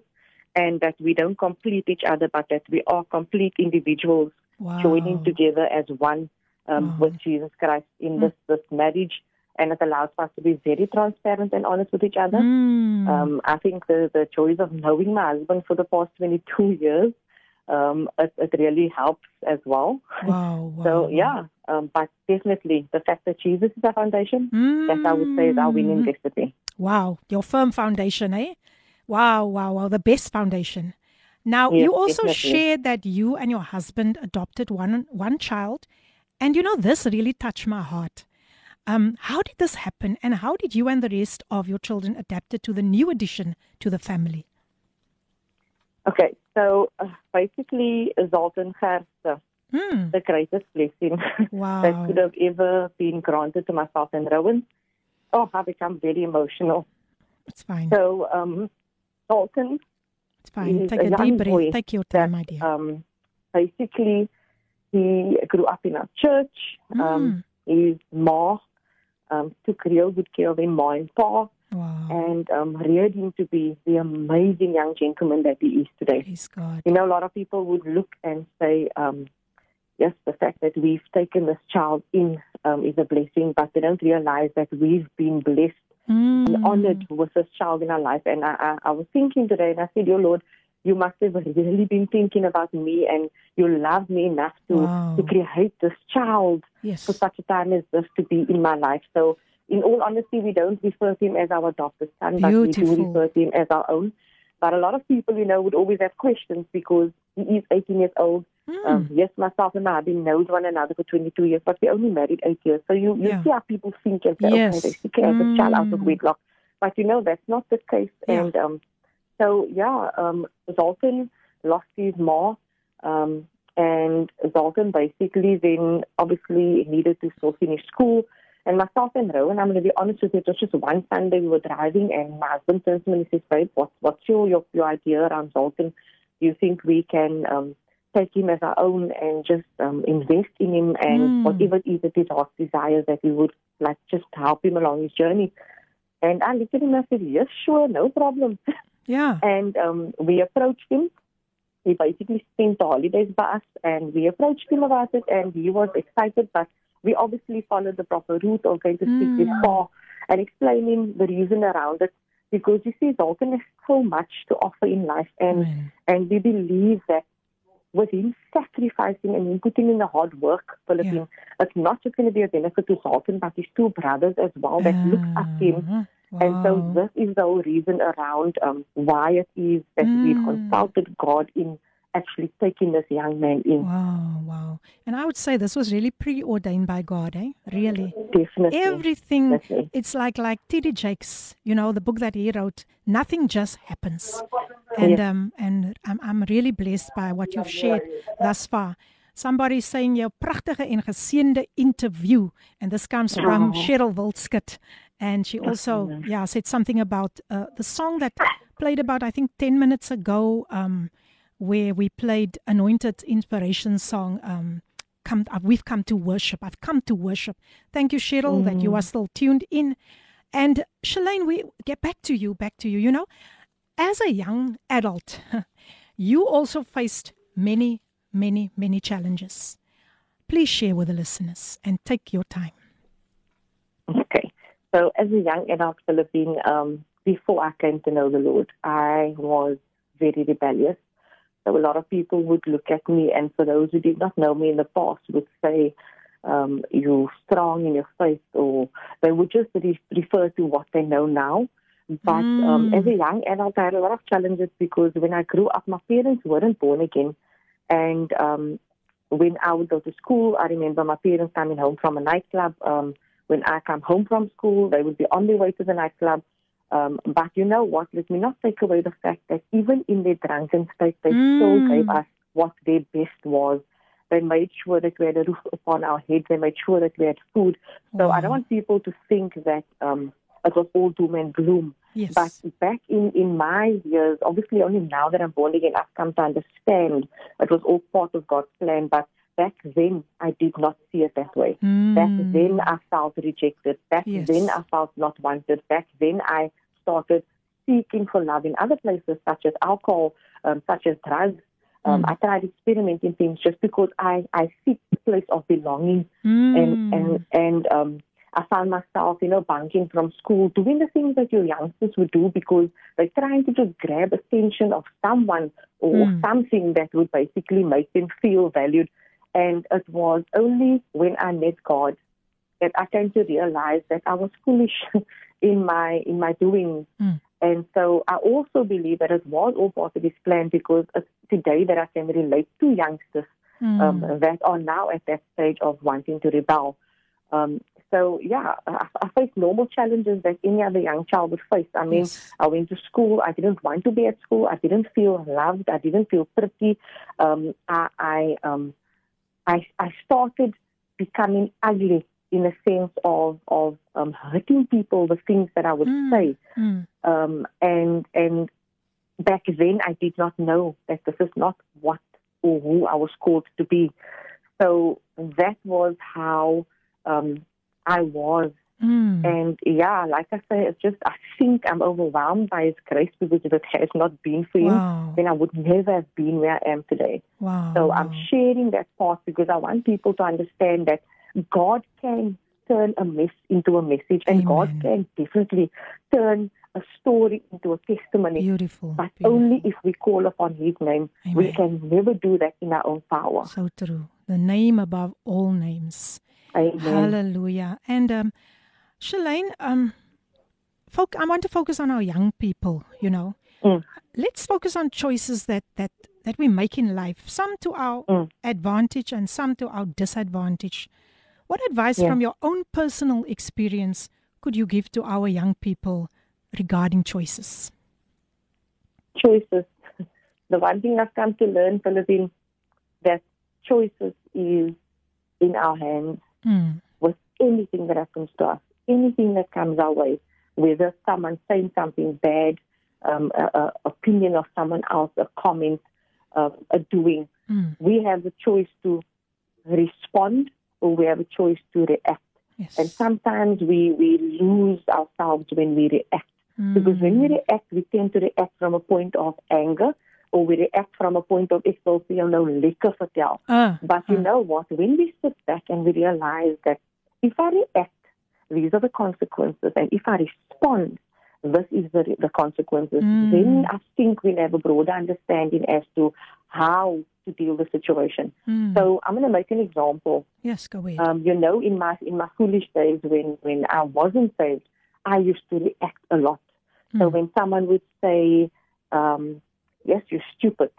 and that we don't complete each other, but that we are complete individuals wow. joining together as one um, Wow. with Jesus Christ in this this marriage, and it allows us to be very transparent and honest with each other. Mm. Um, I think the the choice of knowing my husband for the past 22 years, um, it, it really helps as well. wow, wow. So yeah, um, but definitely the fact that Jesus is our foundation, that I would say is our winning Mm. recipe. Wow, your firm foundation, eh? Wow, wow, wow, the best foundation. Now, Yes, you also definitely. shared that you and your husband adopted one one child, and you know this really touched my heart. Um, how did this happen, and how did you and the rest of your children adapt it to the new addition to the family? Okay, so uh, basically, Zoltan has the, Hmm. the greatest blessing Wow. that could have ever been granted to myself and Rowan. Oh, I become very emotional. It's fine. So, um, Zoltan It's fine. Take a a deep breath. boy Take your that, time, my dear. um, basically, he grew up in our church. Mm. Um, his ma um, took real good care of him, ma and pa, wow. and um, reared him to be the amazing young gentleman that he is today. Praise God. You know, a lot of people would look and say, um, yes, the fact that we've taken this child in um, is a blessing, but they don't realize that we've been blessed Mm. and honored with this child in our life. And I, I, I was thinking today, and I said, Your Lord, you must have really been thinking about me, and you love me enough to, Wow. to create this child Yes. for such a time as this to be in my life. So, in all honesty, we don't refer to him as our adopted son, but we do refer to him as our own. But a lot of people, you know, would always have questions because he is 18 years old. Mm. Um, yes, myself and my husband knows one another for 22 years, but we only married eight years. So you, you Yeah. see how people think and say, Yes. okay, they can have this child out of wedlock. But you know, that's not the case. Yeah. And um, so, yeah, um, Zoltan lost his ma. Um, and Zoltan basically then obviously needed to still finish school. And myself and Rowan, I'm going to be honest with you, it was just one Sunday we were driving, and my husband turns to me and he says, Babe, what, what's your, your, your idea around Zoltan? Do you think we can um, take him as our own and just um, invest in him and Mm. whatever it is that his heart desires that we would like just help him along his journey? And I looked at him and I said, Yes, sure, no problem. Yeah. And um, we approached him. he basically spent the holidays by us and we approached him about it and he was excited but we obviously followed the proper route of going to speak Mm. this far and explaining the reason around it because you see Zoltan has so much to offer in life and Amen. and we believe that with him sacrificing and him putting in the hard work, Philippine, it's not just going to be a benefit to Zoltan, but his two brothers as well that look up to him. Ah, And so this is the whole reason around um, why it is that we've Mm. consulted God in actually taking this young man in. Wow, wow. And I would say this was really preordained by God, eh? Really. Definitely. Everything Definitely. it's like like T.D. Jakes, you know, the book that he wrote, nothing just happens. And Yes. um and I'm I'm really blessed by what you've shared thus far. Somebody saying your pragtige en geseënde interview and this comes from Oh. Cheryl Wildskut and she also yeah said something about uh, the song that played about I think 10 minutes ago um where we played anointed inspiration song um come uh, we've come to worship. I've come to worship. Thank you cheryl that you are still tuned in. And shalane we get back to you back to you. You know as a young adult you also faced many many many challenges. Please share with the listeners and take your time. Okay. So as a young adult Philippine, um, before I came to know the Lord, I was very rebellious. So a lot of people would look at me, and for those who did not know me in the past, would say, um, "You're strong in your faith," or they would just re- refer to what they know now. But um, Mm. as a young adult, I had a lot of challenges because when I grew up, my parents weren't born again, and um, when I would go to school, I remember my parents coming home from a nightclub. Um, when I come home from school, they would be on their way to the nightclub. Um, but you know what? Let me not take away the fact that even in their drunken state, they still Mm. gave us what their best was. They made sure that we had a roof upon our heads. They made sure that we had food. So I don't want people to think that um, it was all doom and gloom. yes But back in, in my years, obviously only now that I'm born again, I've come to understand it was all part of God's plan. But back then, I did not see it that way. Back Mm. then, I felt rejected. Back Yes. then, I felt not wanted. Back then, I started seeking for love in other places, such as alcohol, um, such as drugs. Um, Mm. I tried experimenting things just because I, I seek a place of belonging Mm. and and and um I found myself, you know, bunking from school, doing the things that your youngsters would do because they're trying to just grab attention of someone or Mm. something that would basically make them feel valued. And it was only when I met God that I came to realize that I was foolish in my in my doing. Mm. And so I also believe that it was all part of His plan because it's today that I can relate to youngsters Mm. um, that are now at that stage of wanting to rebel. Um, so yeah, I, I faced normal challenges that any other young child would face. I mean, Yes. I went to school. I didn't want to be at school. I didn't feel loved. I didn't feel pretty. Um, I I, um, I I started becoming ugly in a sense of of um, hurting people the things that I would Mm. say. Mm. Um, and and back then I did not know that this is not what or who I was called to be. So that was how um, I was. Mm. And yeah, like I say, it's just I think I'm overwhelmed by His grace because if it has not been for Him, Wow. then I would never have been where I am today. Wow. So. I'm sharing that part because I want people to understand that God can turn a mess into a message, and God can definitely turn a story into a testimony. Beautiful. But beautiful. only if we call upon His name. We can never do that in our own power. So true. The name above all names. Amen. Hallelujah. And um, Shalane, um, folk, I want to focus on our young people. You know, Mm. let's focus on choices that that that we make in life. Some to our Mm. advantage and some to our disadvantage. What advice Yeah. from your own personal experience could you give to our young people regarding choices? choices. The one thing I've come to learn, Philippine, that choices is in our hands Mm. with anything that happens to us, anything that comes our way, whether someone saying something bad, um, a, a opinion of someone else, a comment, uh, a doing. Mm. We have the choice to respond or we have a choice to react. Yes. And sometimes we, we lose ourselves when we react. Because when we react, we tend to react from a point of anger or we react from a point of ek wil vir jou nou lekker vertel. Uh, But you uh. know what? When we sit back and we realize that if I react, these are the consequences, and if I respond, this is the, the consequences, Mm. then I think we'll have a broader understanding as to how to deal with the situation. Mm. So I'm going to make an example. yes, go ahead. Um, you know, in my in my foolish days when when I wasn't saved, I used to react a lot. So Mm. when someone would say, um, "Yes, you're stupid,"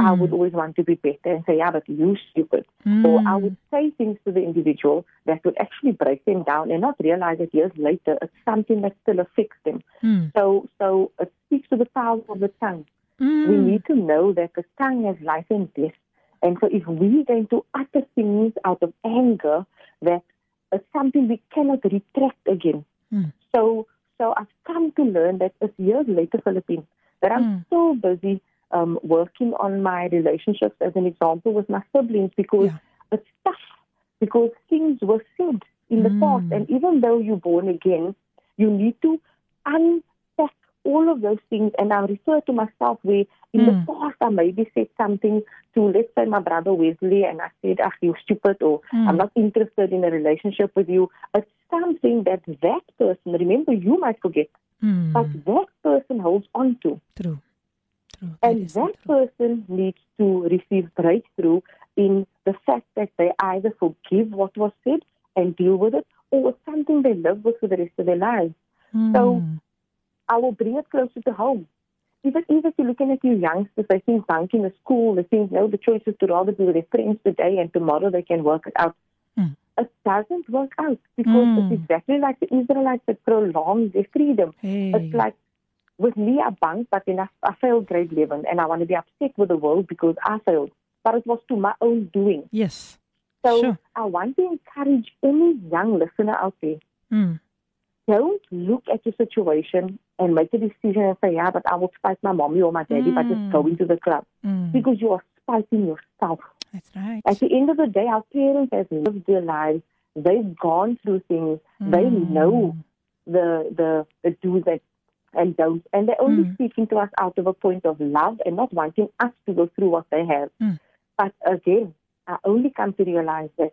I Mm. would always want to be better and say, "Yeah, but you stupid." Mm. Or I would say things to the individual that would actually break them down and not realize that years later it's something that still affects them. Mm. So, so it speaks to the power of the tongue. Mm. We need to know that the tongue has life and death. And so if we're going to utter things out of anger, that it's something we cannot retract again. Mm. So, so I've come to learn that it's years later, Philippines, that I'm Mm. so busy um, working on my relationships, as an example, with my siblings, because Yeah. it's tough, because things were said in the Mm. past. And even though you're born again, you need to unpack all of those things. And I refer to myself where in Mm. the past I maybe said something to, let's say, my brother Wesley, and I said, "Ah, you stupid," or Mm. "I'm not interested in a relationship with you." It's something that that person, remember, you might forget, Mm. but that person holds on to. True. True. And that true. person needs to receive breakthrough in the fact that they either forgive what was said and deal with it, or it's something they live with for the rest of their lives. so- Mm. I will bring it closer to home. Even, even if you're looking at your youngsters, they think banking in school, they think, no, the choice is to rather be with their friends today and tomorrow they can work it out. Mm. It doesn't work out because Mm. it's exactly like the Israelites that prolonged their freedom. Hey. It's like with me, I bang, but then I, I failed grade 11 and I want to be upset with the world because I failed. But it was to my own doing. yes. So Sure. I want to encourage any young listener out there Mm. don't look at your situation and make a decision and say, yeah, but I will spite my mommy or my daddy by Mm. just going to the club. Mm. Because you are spiting yourself. That's right. At the end of the day, our parents have lived their lives. They've gone through things. They Mm. know the, the, the do's and, and don'ts. And they're only Mm. speaking to us out of a point of love and not wanting us to go through what they have. Mm. But again, I only come to realize that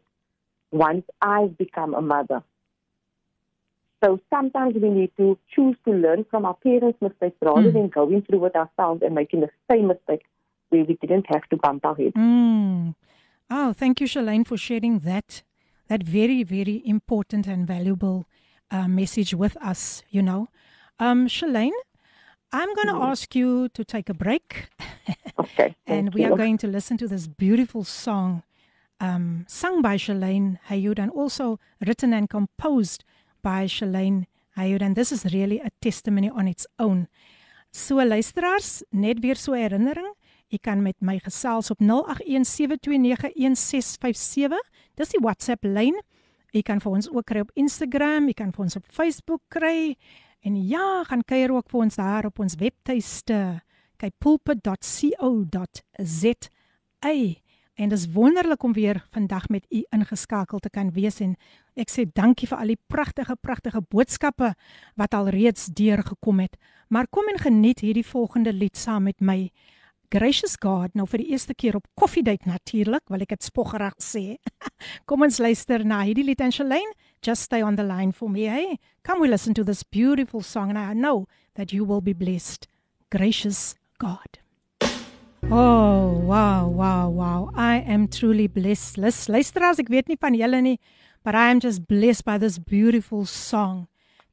once I've become a mother. So sometimes we need to choose to learn from our parents' mistakes rather Mm. than going through it ourselves and making the same mistake where we didn't have to bump our head. Mm. Oh, thank you, Shalane, for sharing that that very, very important and valuable uh, message with us. You know, um, Shalane, I'm going to ask you to take a break, Okay. and we you. are going to listen to this beautiful song, um, sung by Shalane Hayud, and also written and composed by Shalane Hayud. And this is really a testimony on its own. So luisteraars, net weer so herinnering, u kan met my gesels op 0817291657. Dis die WhatsApp lyn. U kan vir ons ook kry op Instagram, u kan vir ons op Facebook kry. En ja, gaan kuier ook vir ons daar op ons webtuiste. Kyk pulpit.co.za. En dis wonderlik om weer vandag met u ingeskakel te kan wees en ek sê dankie vir al die pragtige pragtige boodskappe wat al reeds deurgekom het. Maar kom en geniet hierdie volgende lied saam met my. Gracious God, nou vir die eerste keer op koffiedייט natuurlik, wil ek dit spoggerig sê. kom ons luister na hierdie lied en Shalane, just stay on the line for me, hey. Come we listen to this beautiful song and I know that you will be blessed. Gracious God. Oh, wow, wow, wow. I am truly blessed. But I am just blessed by this beautiful song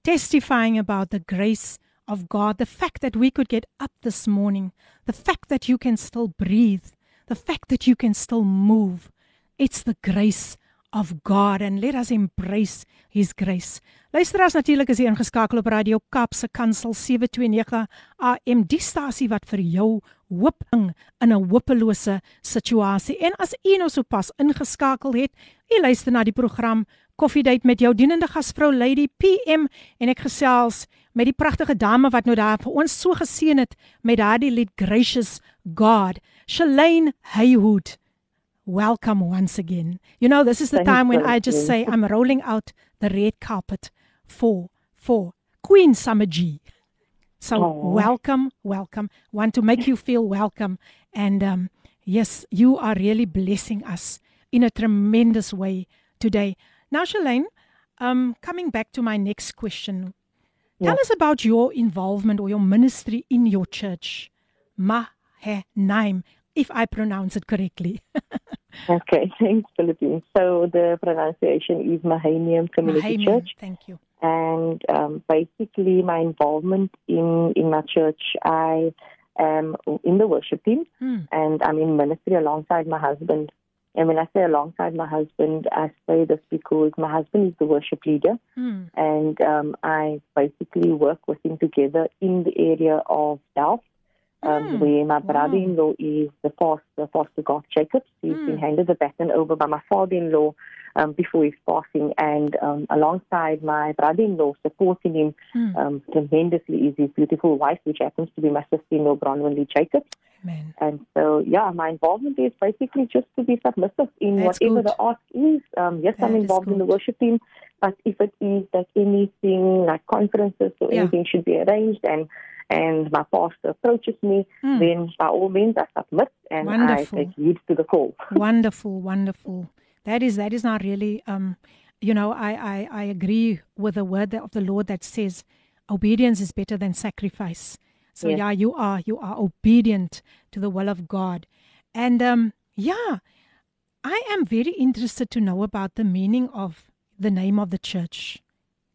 testifying about the grace of God, the fact that we could get up this morning, the fact that you can still breathe, the fact that you can still move. It's the grace of God and let us embrace his grace. Luisteraars natuurlik is hier ingeskakel op Radio Kaapse Kansel 729 AM die stasie wat vir jou hoop bring in 'n hopelose situasie. En as u nou sopas ingeskakel het, u luister na die program Koffiedייט met jou dienende gasvrou Lady PM en ek gesels met die pragtige dame wat nou daar vir ons so geseën het met daardie lied Gracious God, Shalane Haywood. Welcome once again. You know, this is the Thank time when. I just say I'm rolling out the red carpet for for Queen Summer G. So Aw. welcome, welcome. Want to make you feel welcome. And um, yes, you are really blessing us in a tremendous way today. Now, Shalane, um, coming back to my next question, tell us about your involvement or your ministry in your church, Mahanaim, if I pronounce it correctly. Okay, thanks, Philippines. So the pronunciation is Mahanium Community Church. Thank you. and um, basically my involvement in in my church i am in the worship team Hmm. and i'm in ministry alongside my husband and when i say alongside my husband i say this because my husband is the worship leader Hmm. and um, i basically work with him together in the area of Delft um, Hmm. where my brother-in-law is the pastor, Pastor Garth Jacobs. He's Hmm. been handed the baton over by my father-in-law um, before his passing, and um, alongside my brother-in-law, supporting him Hmm. um, tremendously is his beautiful wife, which happens to be my sister-in-law, Bronwyn Lee Jacobs. Amen. And so, yeah, my involvement is basically just to be submissive in That's whatever good. the ask is. Um, yes, I'm involved in the worship team, but if it is that anything like conferences or Yeah. anything should be arranged and and my pastor approaches me, Hmm. then by all means I submit and Wonderful. I take heed to the call. wonderful wonderful that is that is not really um you know I, I i agree with the word of the lord that says obedience is better than sacrifice so Yes. yeah you are you are obedient to the will of god and um yeah i am very interested to know about the meaning of the name of the church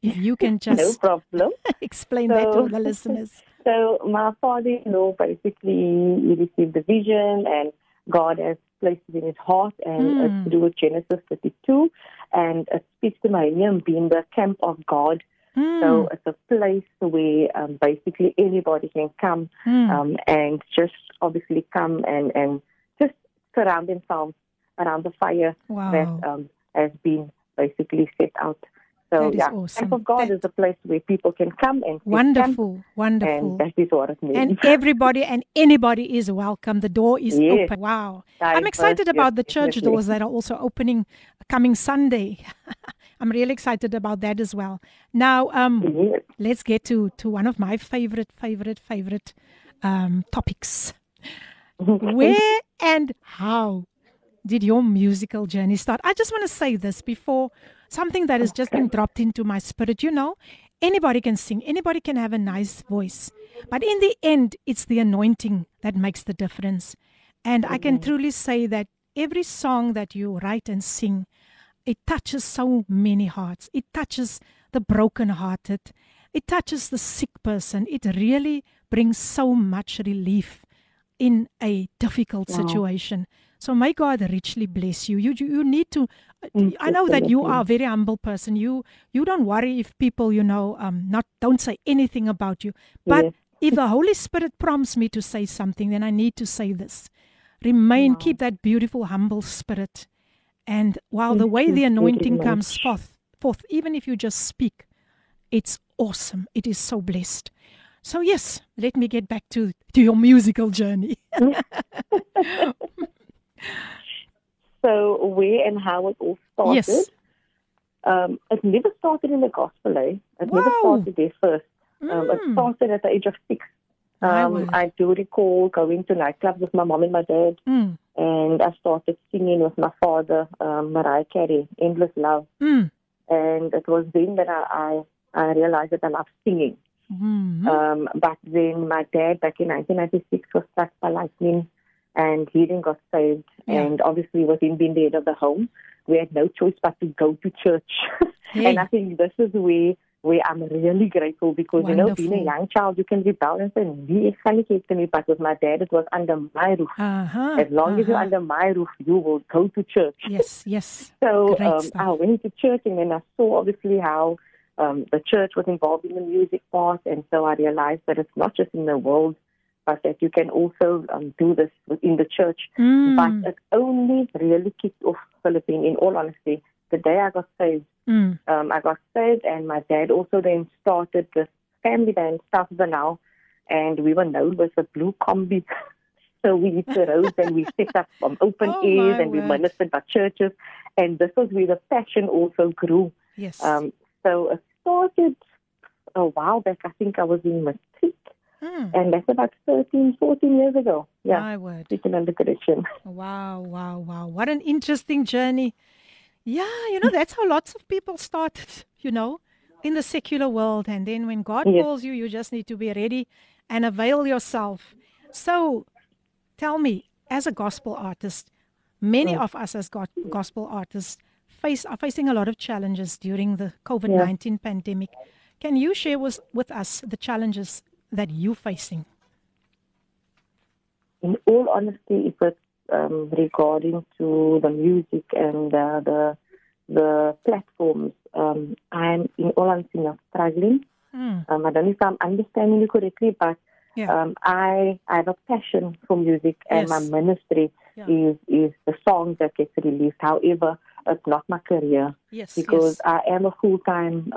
if you can just No problem. explain that to the listeners So my father-in-law basically he received the vision, and God has placed it in his heart, and Hmm. it's to do with Genesis 32, and it speaks to Millennium being the camp of God. Hmm, So it's a place where um, basically anybody can come hmm, um, and just obviously come and, and just surround themselves around the fire wow that um, has been basically set out. So That is yeah, awesome. camp of God That- is a place where people can come and set camp, wonderful wonderful and that is what it means. and everybody and anybody is welcome. The door is Yes. open. Wow. I'm excited yes, about the church definitely. doors that are also opening coming Sunday. I'm really excited about that as well. Now, um, Yes. let's get to, to one of my favorite, favorite, favorite um, topics. Where and how did your musical journey start? I just want to say this before something that has just been dropped into my spirit. You know, anybody can sing, anybody can have a nice voice, but in the end, it's the anointing that makes the difference. And I can mm-hmm. truly say that every song that you write and sing, it touches so many hearts. It touches the brokenhearted. It touches the sick person. It really brings so much relief in a difficult Wow. situation. So may God richly bless you. You you, you need to. I know that you are a very humble person. You you don't worry if people you know um not don't say anything about you. But Yes. if the Holy Spirit prompts me to say something, then I need to say this. Remain, Wow. keep that beautiful, humble spirit. And while the way the anointing comes forth, forth, even if you just speak, it's awesome. It is so blessed. So yes, let me get back to, to your musical journey. So where and how it all started? Yes. Um, it never started in the gospel, eh? It never started there first. Um, it Mm. started at the age of six. Um, word. I do recall going to nightclubs with my mom and my dad, Mm, and I started singing with my father, um, Mariah Carey, "Endless Love," mm, and it was then that I I, I realized that I loved singing. mm, Um, but then my dad, back in 1996, was struck by lightning, and he then got saved. Yeah. And obviously, with him being the head of the home, we had no choice but to go to church. Hey. and I think this is where where I'm really grateful because you know, being a young child, you can rebel and say, "Nee, ek gaan nie kyk nie," but with my dad, it was under my roof. uh-huh, As long as you're uh-huh. under my roof, you will go to church. Yes, yes. So um. I went to church and then I saw obviously how um, the church was involved in the music part, and so I realized that it's not just in the world, but that you can also um, do this within the church. Mm, But it only really kicked off Philippine. In all honesty, the day I got saved, mm, um, I got saved, and my dad also then started this family band, South Now, and we were known as the Blue Combi. so we hit the roads and we set up um, open Oh, airs and we word. ministered by churches, and this was where the passion also grew. yes. Um, so it started a while back. I think I was in matric, Mm. And that's about 13, 14 years ago. Yeah. My word. Speaking under correction. Wow, wow, wow. What an interesting journey. Yeah, you know, that's how lots of people started, you know, in the secular world. And then when God Yes. calls you, you just need to be ready and avail yourself. So tell me, as a gospel artist, many of us as go- gospel artists face are facing a lot of challenges during the COVID 19 pandemic. Can you share with, with us the challenges that you're facing? in all honesty, if it's um, regarding to the music and uh, the the platforms, um, I'm in all honesty not struggling. Mm. Um, I don't know if I'm understanding you correctly, but Yeah. um, I I have a passion for music, and Yes. my ministry Yeah. is is the songs that get released. However, it's not my career Yes. because yes. I am a full time.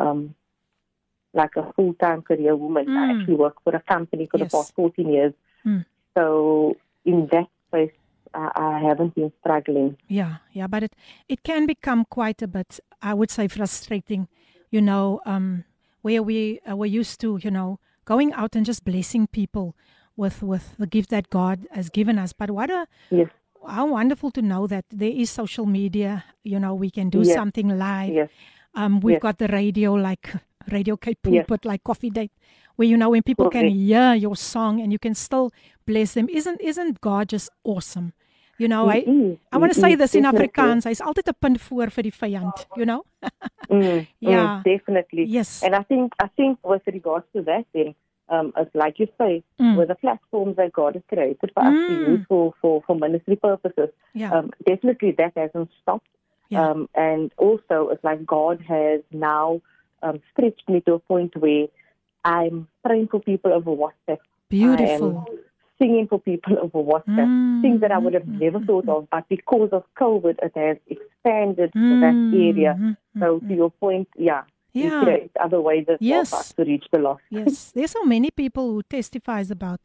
Like a full time career woman. I Mm. actually work for a company for Yes. the past 14 years. Mm. So in that space, I, I haven't been struggling. Yeah, yeah, but it it can become quite a bit, I would say, frustrating. You know, um, where we uh, were used to, you know, going out and just blessing people with with the gift that God has given us. But what a Yes, how wonderful to know that there is social media. You know, we can do Yes. something live. yes, Um, we've Yes. got the radio, like Radio Cape Yes. Like Coffee Date, where you know when people can hear your song and you can still bless them. Isn't isn't God just awesome? You know, I is. I want to say is, this in definitely. Afrikaans. Hy's altyd 'n punt voor vir die vyand, you know? Mm, Yeah. mm, definitely. Yes. And I think I think with regards to that, then, um, it's like you say, Mm. with the platforms that God has created for us to Mm. use for, for, for ministry purposes, Yeah. um, definitely that hasn't stopped. Yeah. Um, and also, it's like God has now um, stretched me to a point where I'm praying for people over WhatsApp. Beautiful. Singing for people over WhatsApp. Mm, Things that I would have never mm, thought of, but because of COVID, it has expanded to Mm, that area. mm, mm, So, to your point, yeah, Yeah. other ways as well Yes. us to reach the lost. Yes, there's so many people who testifies about,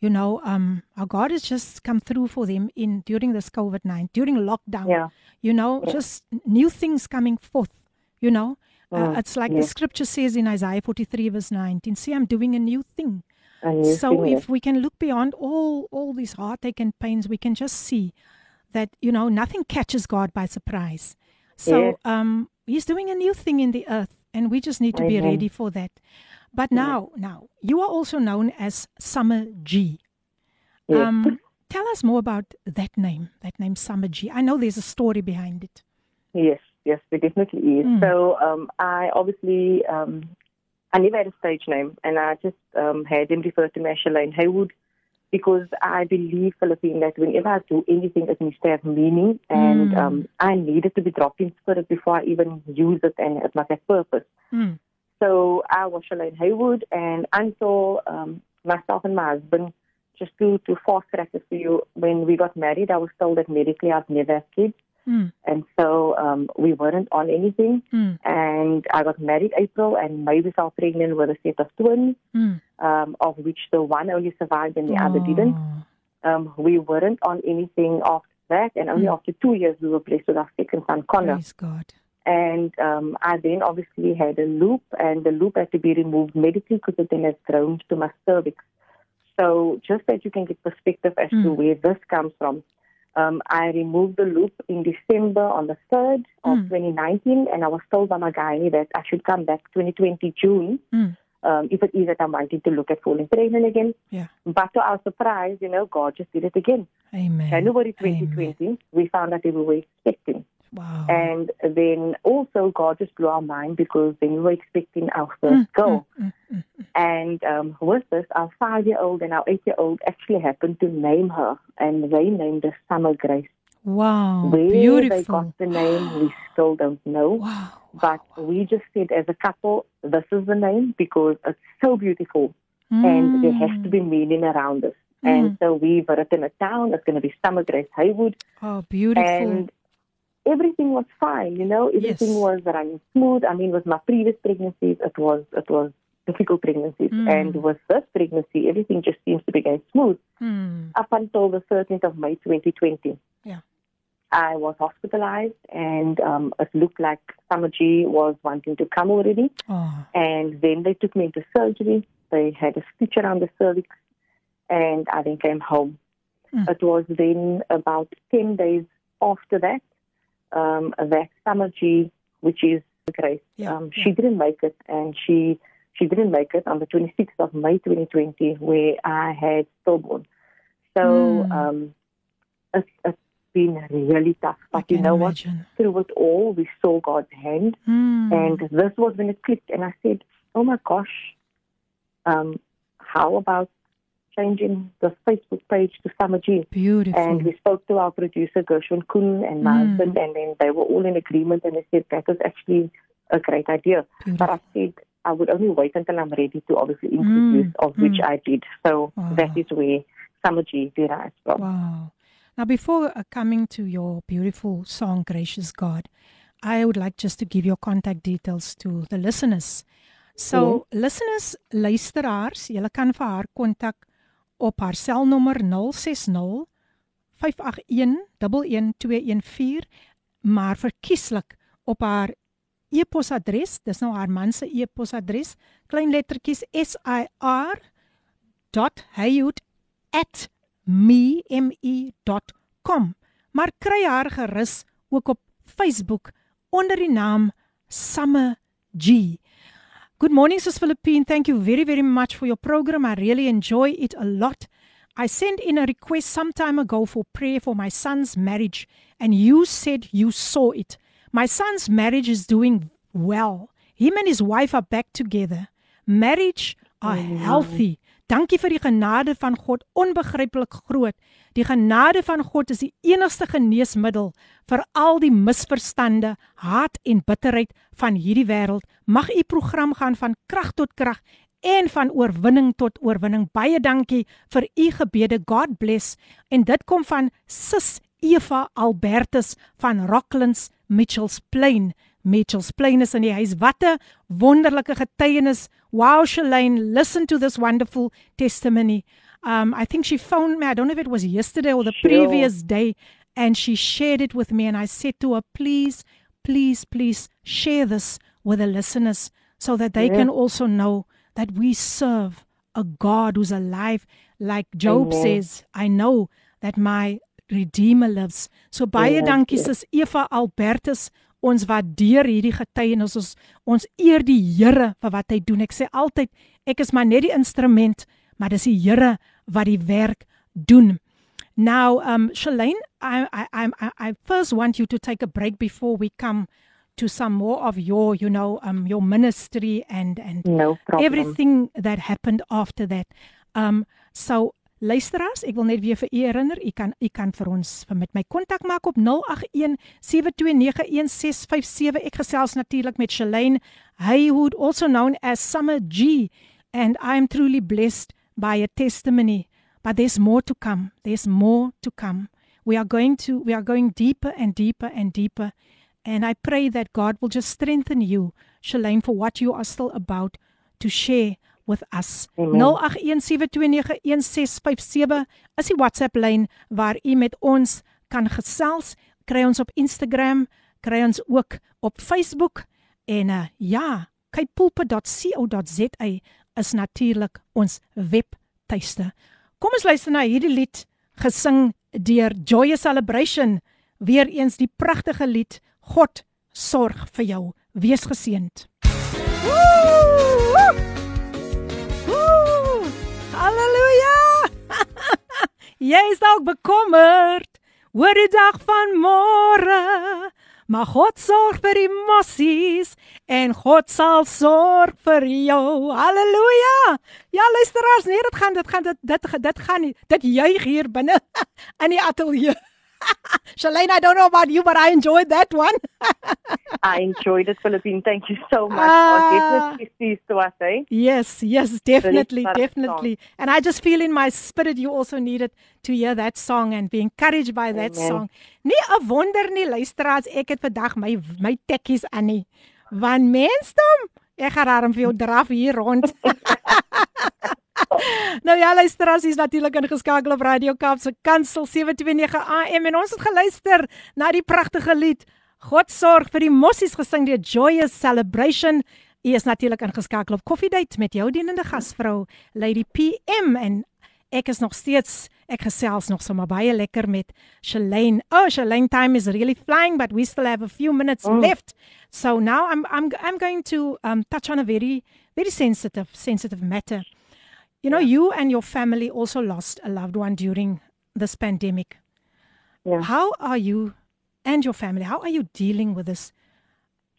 you know, um, how God has just come through for them in during this COVID nine, during lockdown. Yeah. You know, Yeah. just new things coming forth. You know, uh, Mm, it's like the scripture says in Isaiah 43 verse 19. See, I'm doing a new thing. And you so sing if we can look beyond all all these heartache and pains, we can just see that you know nothing catches God by surprise. So um, He's doing a new thing in the earth, and we just need to be ready for that. But now, now you are also known as Summer G. Um, tell us more about that name. That name, Summer G. I know there's a story behind it. Yes, yes, there definitely is. Mm. So um, I obviously um, I never had a stage name, and I just um, had him refer to me as Shalane Haywood because I believe, Philippine, that whenever I do anything, it needs to have meaning, and Mm. um, I needed to be dropped in spirit before I even use it, and it must have purpose. Mm. So I was Shalane Haywood, and until um, myself and my husband, just to, to fast track this for you, when we got married, I was told that medically I'd never have kids. Mm. And so um, we weren't on anything. Mm. And I got married April, and May we fell pregnant with a set of twins, Mm. um, of which the one only survived and the other didn't. Oh. Um, we weren't on anything after that, and only Mm. after two years we were blessed with our second son, Connor. Praise God. And um, I then obviously had a loop, and the loop had to be removed medically because it then has grown to my cervix. So just that you can get perspective as to Mm. where this comes from. Um, I removed the loop in December on the 3rd of Mm. 2019, and I was told by my gynae that I should come back 2020 June Mm. um, if it is that I'm wanting to look at falling pregnant again. Yeah. But to our surprise, you know, God just did it again. Amen. January Amen. 2020, we found out that we were expecting. Wow. And then also God just blew our mind because then we were expecting our first Mm, girl. mm, mm, mm. And um, with this, our five-year-old and our eight-year-old actually happened to name her, and they named her Summer Grace. Wow. Where Beautiful. they got the name, we still don't know. Wow. But we just said as a couple, this is the name because it's so beautiful, and there has to be meaning around this. And so we've written a town, It's going to be Summer Grace Haywood. Oh, beautiful. And everything was fine, you know. Everything Yes. was running smooth. I mean, with my previous pregnancies, it was it was difficult pregnancies, Mm. and with this pregnancy, everything just seems to be going smooth Hmm. up until the 13th of May 2020. Yeah. I was hospitalized, and um, it looked like G was wanting to come already. Oh. And then they took me into surgery. They had a stitch around the cervix, and I then came home. Mm. It was then about 10 days after that um, that Summer G, which is Grace, Yeah, um, yeah. she didn't make it, and she she didn't make it on the 26th of May 2020, where I had stillborn. So Mm. um, it's, it's been really tough. But you know what? Through it all, we saw God's hand. Mm. And this was when it clicked, and I said, "Oh my gosh, um, how about changing the Facebook page to Summer G?" beautiful. And we spoke to our producer Gershwin Kuhn and my Mm. husband, and then they were all in agreement, and they said that was actually a great idea. But I said I would only wait until I'm ready to obviously introduce, Mm, of which mm. I did. So Wow. that is where Summer G derived from. Wow. Now, before uh, coming to your beautiful song, Gracious God, I would like just to give your contact details to the listeners. So, listeners, luisteraars, julle kan vir haar kontak op haar selnommer 060 581 11214, maar verkieslik op haar e-posadres, dis nou haar man se e-posadres, klein lettertjies S I R dot hayut at me.com. Maar kry haar gerus ook op Facebook onder die naam Summer G. Good morning, Sis Philippine. Thank you very, very much for your program. I really enjoy it a lot. I sent in a request some time ago for prayer for my son's marriage, and you said you saw it. My son's marriage is doing well. Him and his wife are back together. Marriage are healthy. Dankie vir die genade van God, onbegryplik groot. Die genade van God is die enigste geneesmiddel vir al die misverstande, haat en bitterheid van hierdie wêreld. Mag u program gaan van krag tot krag en van oorwinning tot oorwinning. Baie dankie vir u gebede. God bless. En dit kom van Sis Eva Albertus van Rocklands Mitchells Plain. Mitchells Plain is in die huis. Wat 'n wonderlike getuienis. Wow, Shalane, listen to this wonderful testimony. Um, I think she phoned me. I don't know if it was yesterday or the Sure. previous day, and she shared it with me. And I said to her, please, please, please share this with the listeners so that they Yeah. can also know that we serve a God who's alive. Like Job Amen. says, I know that my Redeemer lives. So baie Yes, dankie sis Eva Albertus. Ons waardeer hierdie getuienis. Ons ons eer die Here vir wat hy doen. Ek sê altyd ek is maar net die instrument, maar dis die Here wat die werk doen. Now, um, Shalane, I, I, I, I first want you to take a break before we come to some more of your, you know, um, your ministry and and No everything that happened after that. Um, so luisteraars, ek wil net weer vir u herinner, u kan u kan vir ons vir met my kontak maak op 081 7291657. Ek gesels natuurlik met Shalane Haywood, also known as Summer G, and I am truly blessed by a testimony. But there's more to come. There's more to come. We are going to we are going deeper and deeper and deeper. And I pray that God will just strengthen you, Shalane, for what you are still about to share with us. Amen. 0817291657 is die WhatsApp lyn waar u met ons kan gesels. Kry ons op Instagram, kry ons ook op Facebook en uh, ja, kypulpe.co.za is natuurlik ons webtuiste. Kom ons luister na hierdie lied gesing deur Joyous Celebration. Weereens die pragtige lied God sorg vir jou. Wees geseënd. Halleluja! Jy is dalk bekommerd oor die dag van môre. Maar God sorg vir die mossies en God sal sorg vir jou. Halleluja! Ja, luisteraars, nee, dit gaan dit gaan dit dit, dit gaan nie. Dit juig hier binne in die ateljee. Shalane, I don't know about you, but I enjoyed that one. I enjoyed it, Philippine. Thank you so much. God definitely to us, eh? Yes, yes, definitely, definitely. And I just feel in my spirit you also needed to hear that song and be encouraged by that Amen. song. Nie 'n wonder nie, luisteraars, ek het vandag my my tekkies aan nie. Want mensdom, ek gaan daarom vir jou draf hier rond. nou ja, luisteraars, is natuurlik ingeskakel op Radio Kaapse Kansel 729 AM en ons het geluister na die pragtige lied God sorg vir die mossies gesing deur Joyous Celebration. U is natuurlik ingeskakel op Coffee Date met jou dienende gasvrou Lady PM en ek is nog steeds ek gesels nog sommer baie lekker met Shalane. Oh, Shalane time is really flying but we still have a few minutes oh. left. So now I'm I'm I'm going to um touch on a very very sensitive sensitive matter. You know, you and your family also lost a loved one during this pandemic. Yeah. How are you and your family? How are you dealing with this?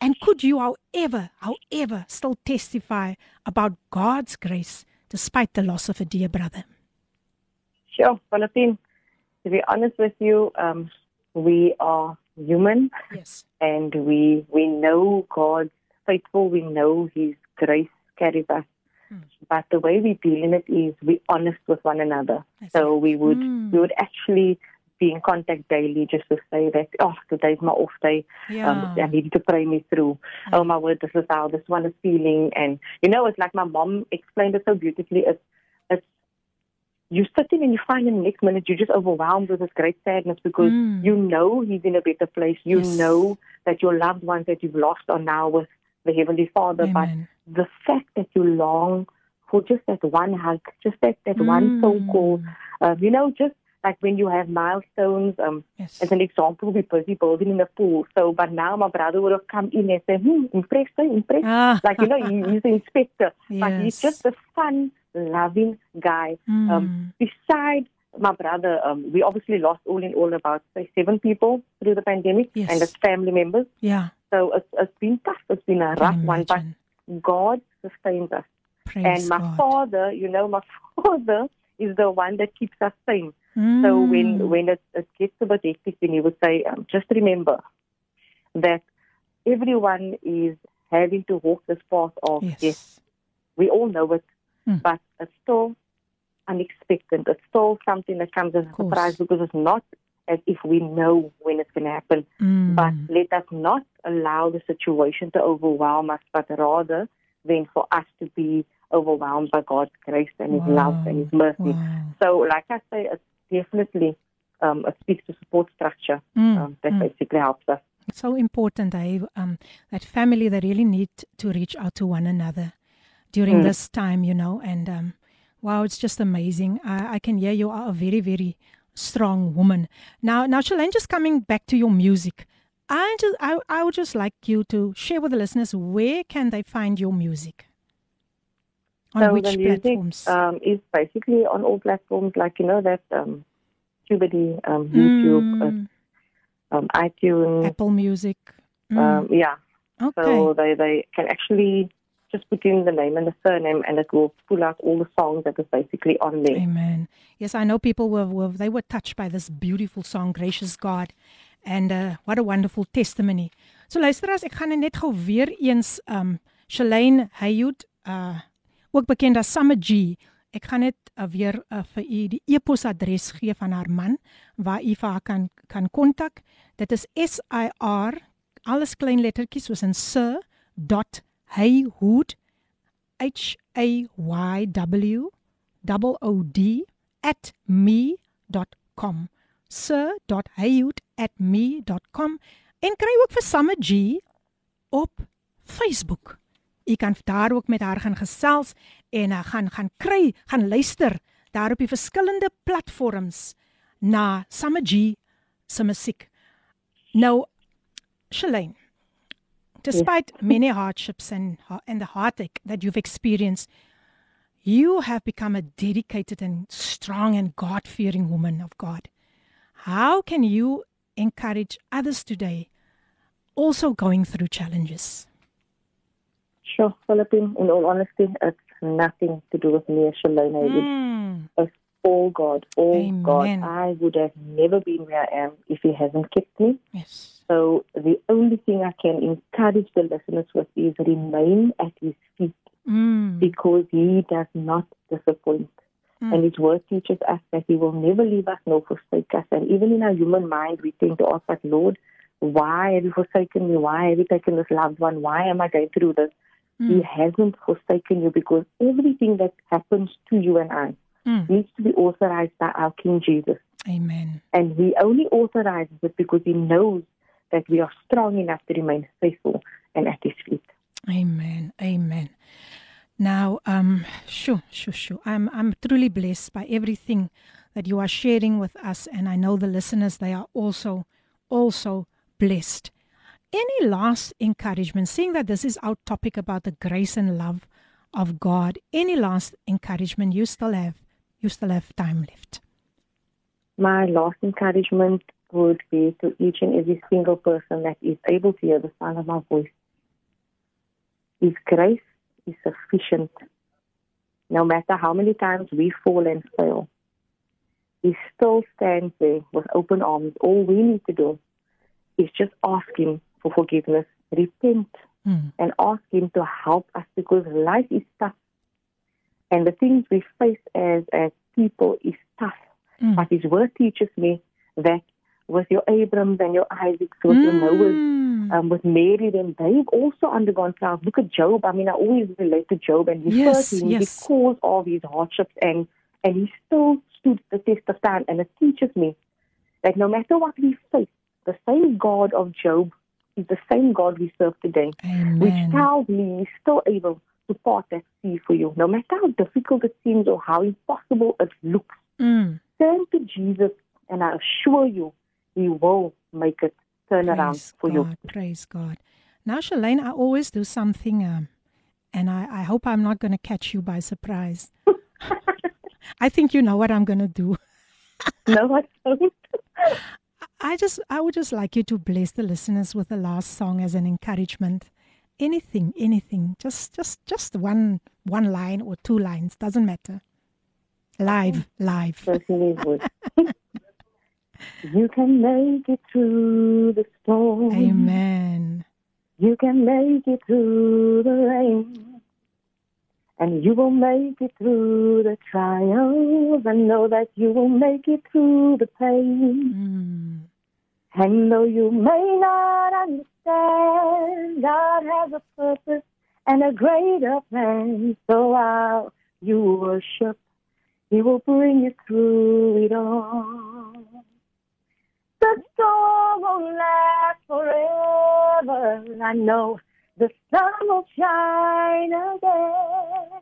And could you, however, however, still testify about God's grace despite the loss of a dear brother? Sure, Philippine. To be honest with you, um, we are human. Yes. And we we know God's faithful. We know His grace carries us. Hmm. But the way we deal in it is we honest with one another. So we would mm. we would actually be in contact daily just to say that oh today's my off day. Yeah. Um, I need to pray me through. Mm. Oh my word, this is how this one is feeling and you know it's like my mom explained it so beautifully. It's it's you're sitting and you find in the next minute you're just overwhelmed with this great sadness because mm. you know he's in a better place. You yes. know that your loved ones that you've lost are now with the Heavenly Father. Amen. The fact that you long for just that one hug, just that, that mm. one phone call, uh, you know, just like when you have milestones, um, yes. as an example, we're busy building in the pool. So, but now my brother would have come in and said, hmm, impressed, impressed. Ah. Like, you know, he, he's the inspector. yes. But he's just a fun, loving guy. Mm. Um, besides my brother, um, we obviously lost all in all about, say, seven people through the pandemic Yes. and his family members. Yeah. So it's, it's been tough. It's been a rough one, but. God sustains us. Praise and my God. father, you know, my father is the one that keeps us sane. Mm. So when when it, it gets a bit hectic, then he would say, um, just remember that everyone is having to walk this path of yes. death. We all know it, Mm. but it's still unexpected. It's still something that comes as a surprise because it's not as if we know when it's going to happen. Mm. But let us not allow the situation to overwhelm us, but rather than for us to be overwhelmed by God's grace and His love and His mercy. Wow. So, like I say, it's definitely um, it speaks to support structure Mm, um, that mm. basically helps us. It's so important, eh? Um, that family they really need to reach out to one another during Mm. this time, you know. And um, wow, it's just amazing. I, I can hear you are a very, very strong woman. Now, now, Shalane, just coming back to your music, I just, I, I would just like you to share with the listeners where can they find your music. On so which the music platforms? um, is basically on all platforms, like you know that um, Tubity, um, YouTube, Mm, uh, um, iTunes, Apple Music. Mm, um, yeah. okay. So they they can actually just put in the name and the surname, and it will pull out all the songs that is basically on there. Amen. Yes, I know people were, were they were touched by this beautiful song, Gracious God. And uh, what a wonderful testimony. So luisteraars, ek gaan net gou weer eens um Shalane Hayut uh ook bekend as Summer G. Ek gaan net uh, weer uh, vir u die e-posadres gee van haar man waar u vir haar kan kan kontak. Dit is S I R alles klein lettertjies soos in sir dot hayhood h a y w double o d at me.com sir.hayut@me.com en kry ook vir Summer G op Facebook. U kan daar ook met haar gaan gesels en uh, gaan gaan kry, gaan luister daar op die verskillende platforms na Summer G se musiek. Nou Shalane, despite many hardships and and the heartache that you've experienced, you have become a dedicated and strong and God-fearing woman of God. How can you encourage others today also going through challenges? Sure, Philippine. In all honesty, it's nothing to do with me. Haywood. Mm. It's all God, all Amen. God. I would have never been where I am if He hasn't kept me. Yes. So the only thing I can encourage the listeners with is remain at His feet Mm. because He does not disappoint. Mm. And His word teaches us that He will never leave us nor forsake us. And even in our human mind, we tend to ask, like, Lord, why have you forsaken me? Why have you taken this loved one? Why am I going through this? He hasn't forsaken you because everything that happens to you and I Mm. needs to be authorized by our King Jesus. Amen. And He only authorizes it because He knows that we are strong enough to remain faithful and at His feet. Amen. Amen. Now, um, sure, sure, sure. I'm I'm truly blessed by everything that you are sharing with us, and I know the listeners they are also also blessed. Any last encouragement, seeing that this is our topic about the grace and love of God, any last encouragement you still have, you still have time left. My last encouragement would be to each and every single person that is able to hear the sound of my voice. His grace is sufficient. No matter how many times we fall and fail, He still stands there with open arms. All we need to do is just ask Him for forgiveness, repent, Mm. and ask Him to help us because life is tough. And the things we face as, as people is tough. Mm. But His word teaches me that with your Abrams and your Isaacs, with your Noahs, Mm. um, with Mary, then they've also undergone trials. Look at Job. I mean, I always relate to Job and he Yes, him yes. because of his hardships, and and he still stood the test of time. And it teaches me that no matter what we face, the same God of Job is the same God we serve today, which tells me He's still able to part that sea for you, no matter how difficult it seems or how impossible it looks. Mm. Turn to Jesus, and I assure you, He will make it turn around for God, you. Praise God. Now, Shalane, I always do something, um, and I, I hope I'm not going to catch you by surprise. I think you know what I'm going to do. No, I don't. I just, I would just like you to bless the listeners with the last song as an encouragement. Anything, anything, just, just, just one, one line or two lines doesn't matter. Live, live. certainly would. you can make it through the storm. Amen. You can make it through the rain. And you will make it through the trials. I know that you will make it through the pain. Mm. And though you may not understand, God has a purpose and a greater plan. So while you worship, He will bring you through it all. The storm won't last forever. I know the sun will shine again.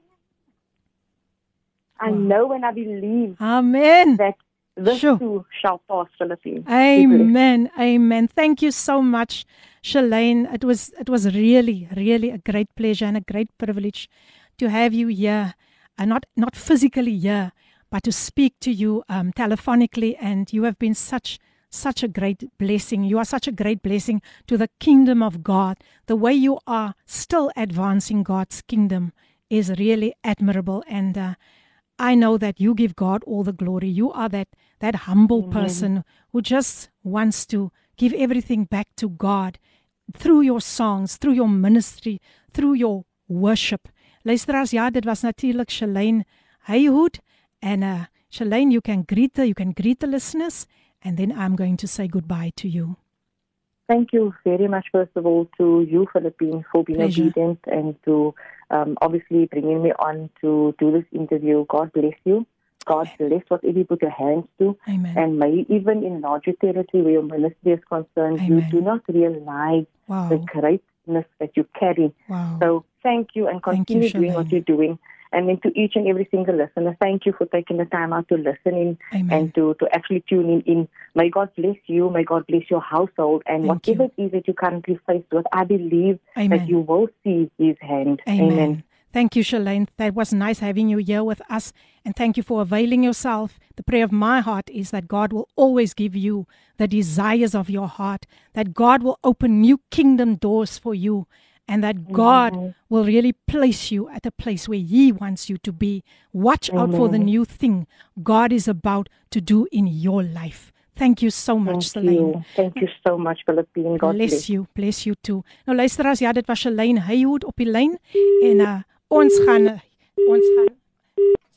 I know and I believe Amen. that this Sure. too shall pass, Philippines. Amen. Amen. Thank you so much, Shalane. It was it was really, really a great pleasure and a great privilege to have you here. And not not physically here, but to speak to you um, telephonically. And you have been such such a great blessing. You are such a great blessing to the kingdom of God. The way you are still advancing God's kingdom is really admirable. And uh, I know that you give God all the glory. You are that that humble person who just wants to give everything back to God through your songs, through your ministry, through your worship. Luisteraars, ja, dit was natuurlik Shalane Hayhood and uh Shalane, you can greet the you can greet the listeners and then I'm going to say goodbye to you. Thank you very much, first of all, to you, Philippine, for being Pleasure. obedient and to um, obviously bringing me on to do this interview. God bless you. God bless whatever you put your hands to. Amen. And may even in larger territory where your ministry is concerned, you do not realize Wow. the greatness that you carry. Wow. So thank you and Thank you, continue doing what you're doing. And then to each and every single listener, thank you for taking the time out to listen in Amen. and to, to actually tune in, in. May God bless you. May God bless your household. And Thank whatever you. it is that you're currently faced with, I believe Amen. that you will see his hand. Amen. Thank you, Shalane. That was nice having you here with us. And thank you for availing yourself. The prayer of my heart is that God will always give you the desires of your heart, that God will open new kingdom doors for you, and that God will really place you at a place where He wants you to be. Watch out for the Amen. new thing God is about to do in your life. Thank you so much, Thank Shalane. you. Thank you so much, Philippine. God bless bless. you, bless you too. Nou luisteraars, ja, dit was Shalane Haywood op die lyn en uh, ons gaan uh, ons gaan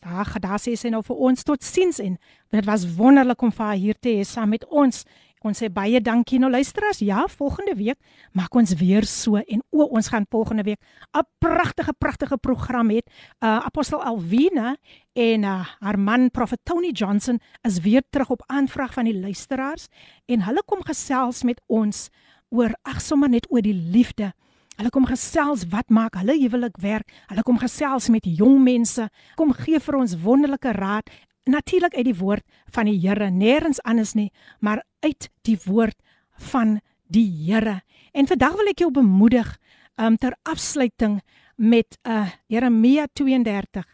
daar daar sê sy nou vir ons tot sins en dit was wonderlik om vir haar hier te hê saam met ons. Ons sê baie dankie nou luisteraars. Ja, volgende week maak ons weer so en o, ons gaan volgende week 'n pragtige pragtige program hê. Uh Apostel Alwina en uh, haar man Prophet Tony Johnson is weer terug op aanvraag van die luisteraars en hulle kom gesels met ons oor ag sommer net oor die liefde. Hulle kom gesels wat maak hulle huwelik werk. Hulle kom gesels met jong mense. Kom gee vir ons wonderlike raad natuurlik uit die woord van die Here, nêrens anders nie, maar uit die woord van die Here. En vandag wil ek jou bemoedig um ter afsluiting met uh Jeremia 32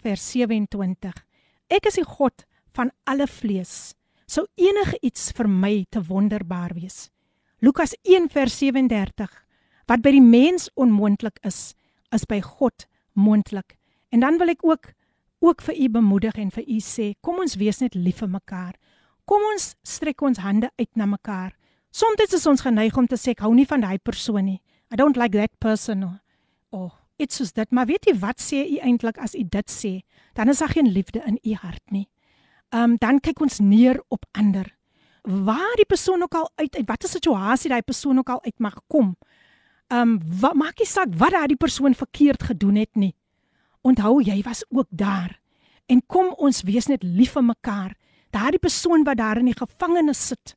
vers 27. Ek is die God van alle vlees. Sou enige iets vir my te wonderbaar wees. Lukas 1 vers 37. Wat by die mens onmoontlik is, is by God moontlik. En dan wil ek ook ook vir u bemoedig en vir u sê, kom ons wees net lief vir mekaar. Kom ons strek ons hande uit na mekaar. Soms is ons geneig om te sê ek hou nie van daai persoon nie. I don't like that person. Oh, it's just that. Maar weet jy wat sê u eintlik as u dit sê? Dan is daar geen liefde in u hart nie. Ehm um, dan kyk ons neer op ander. Waar die persoon ook al uit uit watter situasie daai persoon ook al uit mag kom. Ehm um, wat maak nie saak wat daai persoon verkeerd gedoen het nie. Onthou jy was ook daar. En kom ons wees net lief vir mekaar. Daardie persoon wat daar in die gevangenis sit.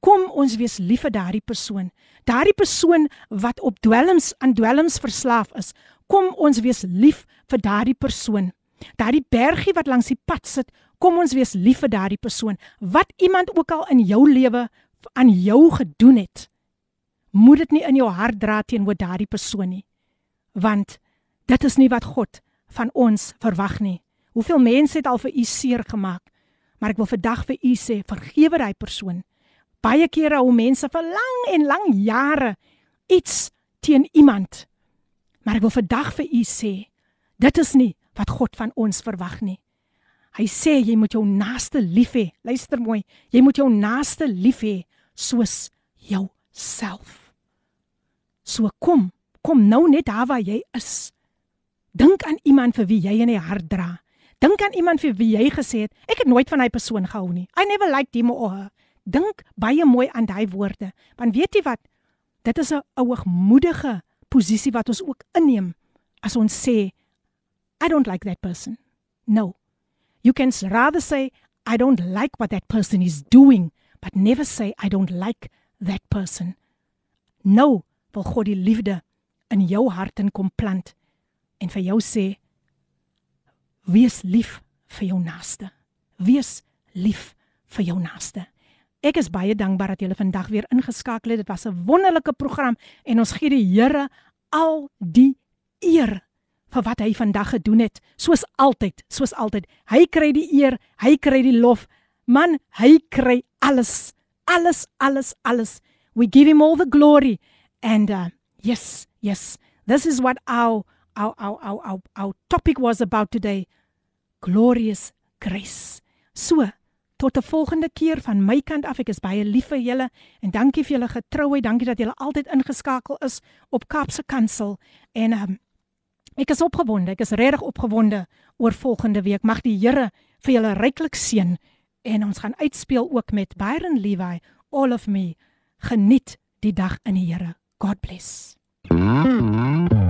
Kom ons wees lief vir daardie persoon. Daardie persoon wat op dwelms aan dwelms verslaaf is. Kom ons wees lief vir daardie persoon. Daardie bergie wat langs die pad sit, kom ons wees lief vir daardie persoon. Wat iemand ook al in jou lewe aan jou gedoen het, moet dit nie in jou hart dra teenoor daardie persoon nie. Want dit is nie wat God van ons verwag nie. Hoeveel mense het al vir u seer gemaak? Maar ek wil vandag vir u sê, vergewe daai persoon. Baie kere hou mense vir lang en lang jare iets teen iemand. Maar ek wil vandag vir u sê, dit is nie wat God van ons verwag nie. Hy sê jy moet jou naaste lief hê. Luister mooi, jy moet jou naaste lief hê soos jouself. So kom, kom nou net daar waar jy is. Dink aan iemand vir wie jy in die hart dra. Dink aan iemand vir wie jy gesê het, ek het nooit van hy persoon gehou nie. I never liked him or her. Dink baie mooi aan daai woorde. Want weet jy wat? Dit is 'n ouigmoedige posisie wat ons ook inneem as ons sê I don't like that person. No. You can rather say I don't like what that person is doing, but never say I don't like that person. No, wil God die liefde in jou hart in kom plant en vir jou sê wees lief vir jou naaste. Wees lief vir jou naaste. Ek is baie dankbaar dat julle vandag weer ingeskakel het. Dit was 'n wonderlike program en ons gee die Here al die eer vir wat hy vandag gedoen het. Soos altyd, soos altyd. Hy kry die eer, hy kry die lof. Man, hy kry alles. Alles, alles, alles. We give him all the glory. And uh, yes, yes. This is what our our, our, our, our, our topic was about today glorious grace. So, tot 'n volgende keer van my kant af. Ek is baie lief vir julle en dankie vir julle getrouheid. Dankie dat julle altyd ingeskakel is op Kaapse Kansel. En um, ek is opgewonde. Ek is regtig opgewonde oor volgende week. Mag die Here vir julle ryklik seën en ons gaan uitspeel ook met Byron Levi, All of Me. Geniet die dag in die Here. God bless. Mm -hmm.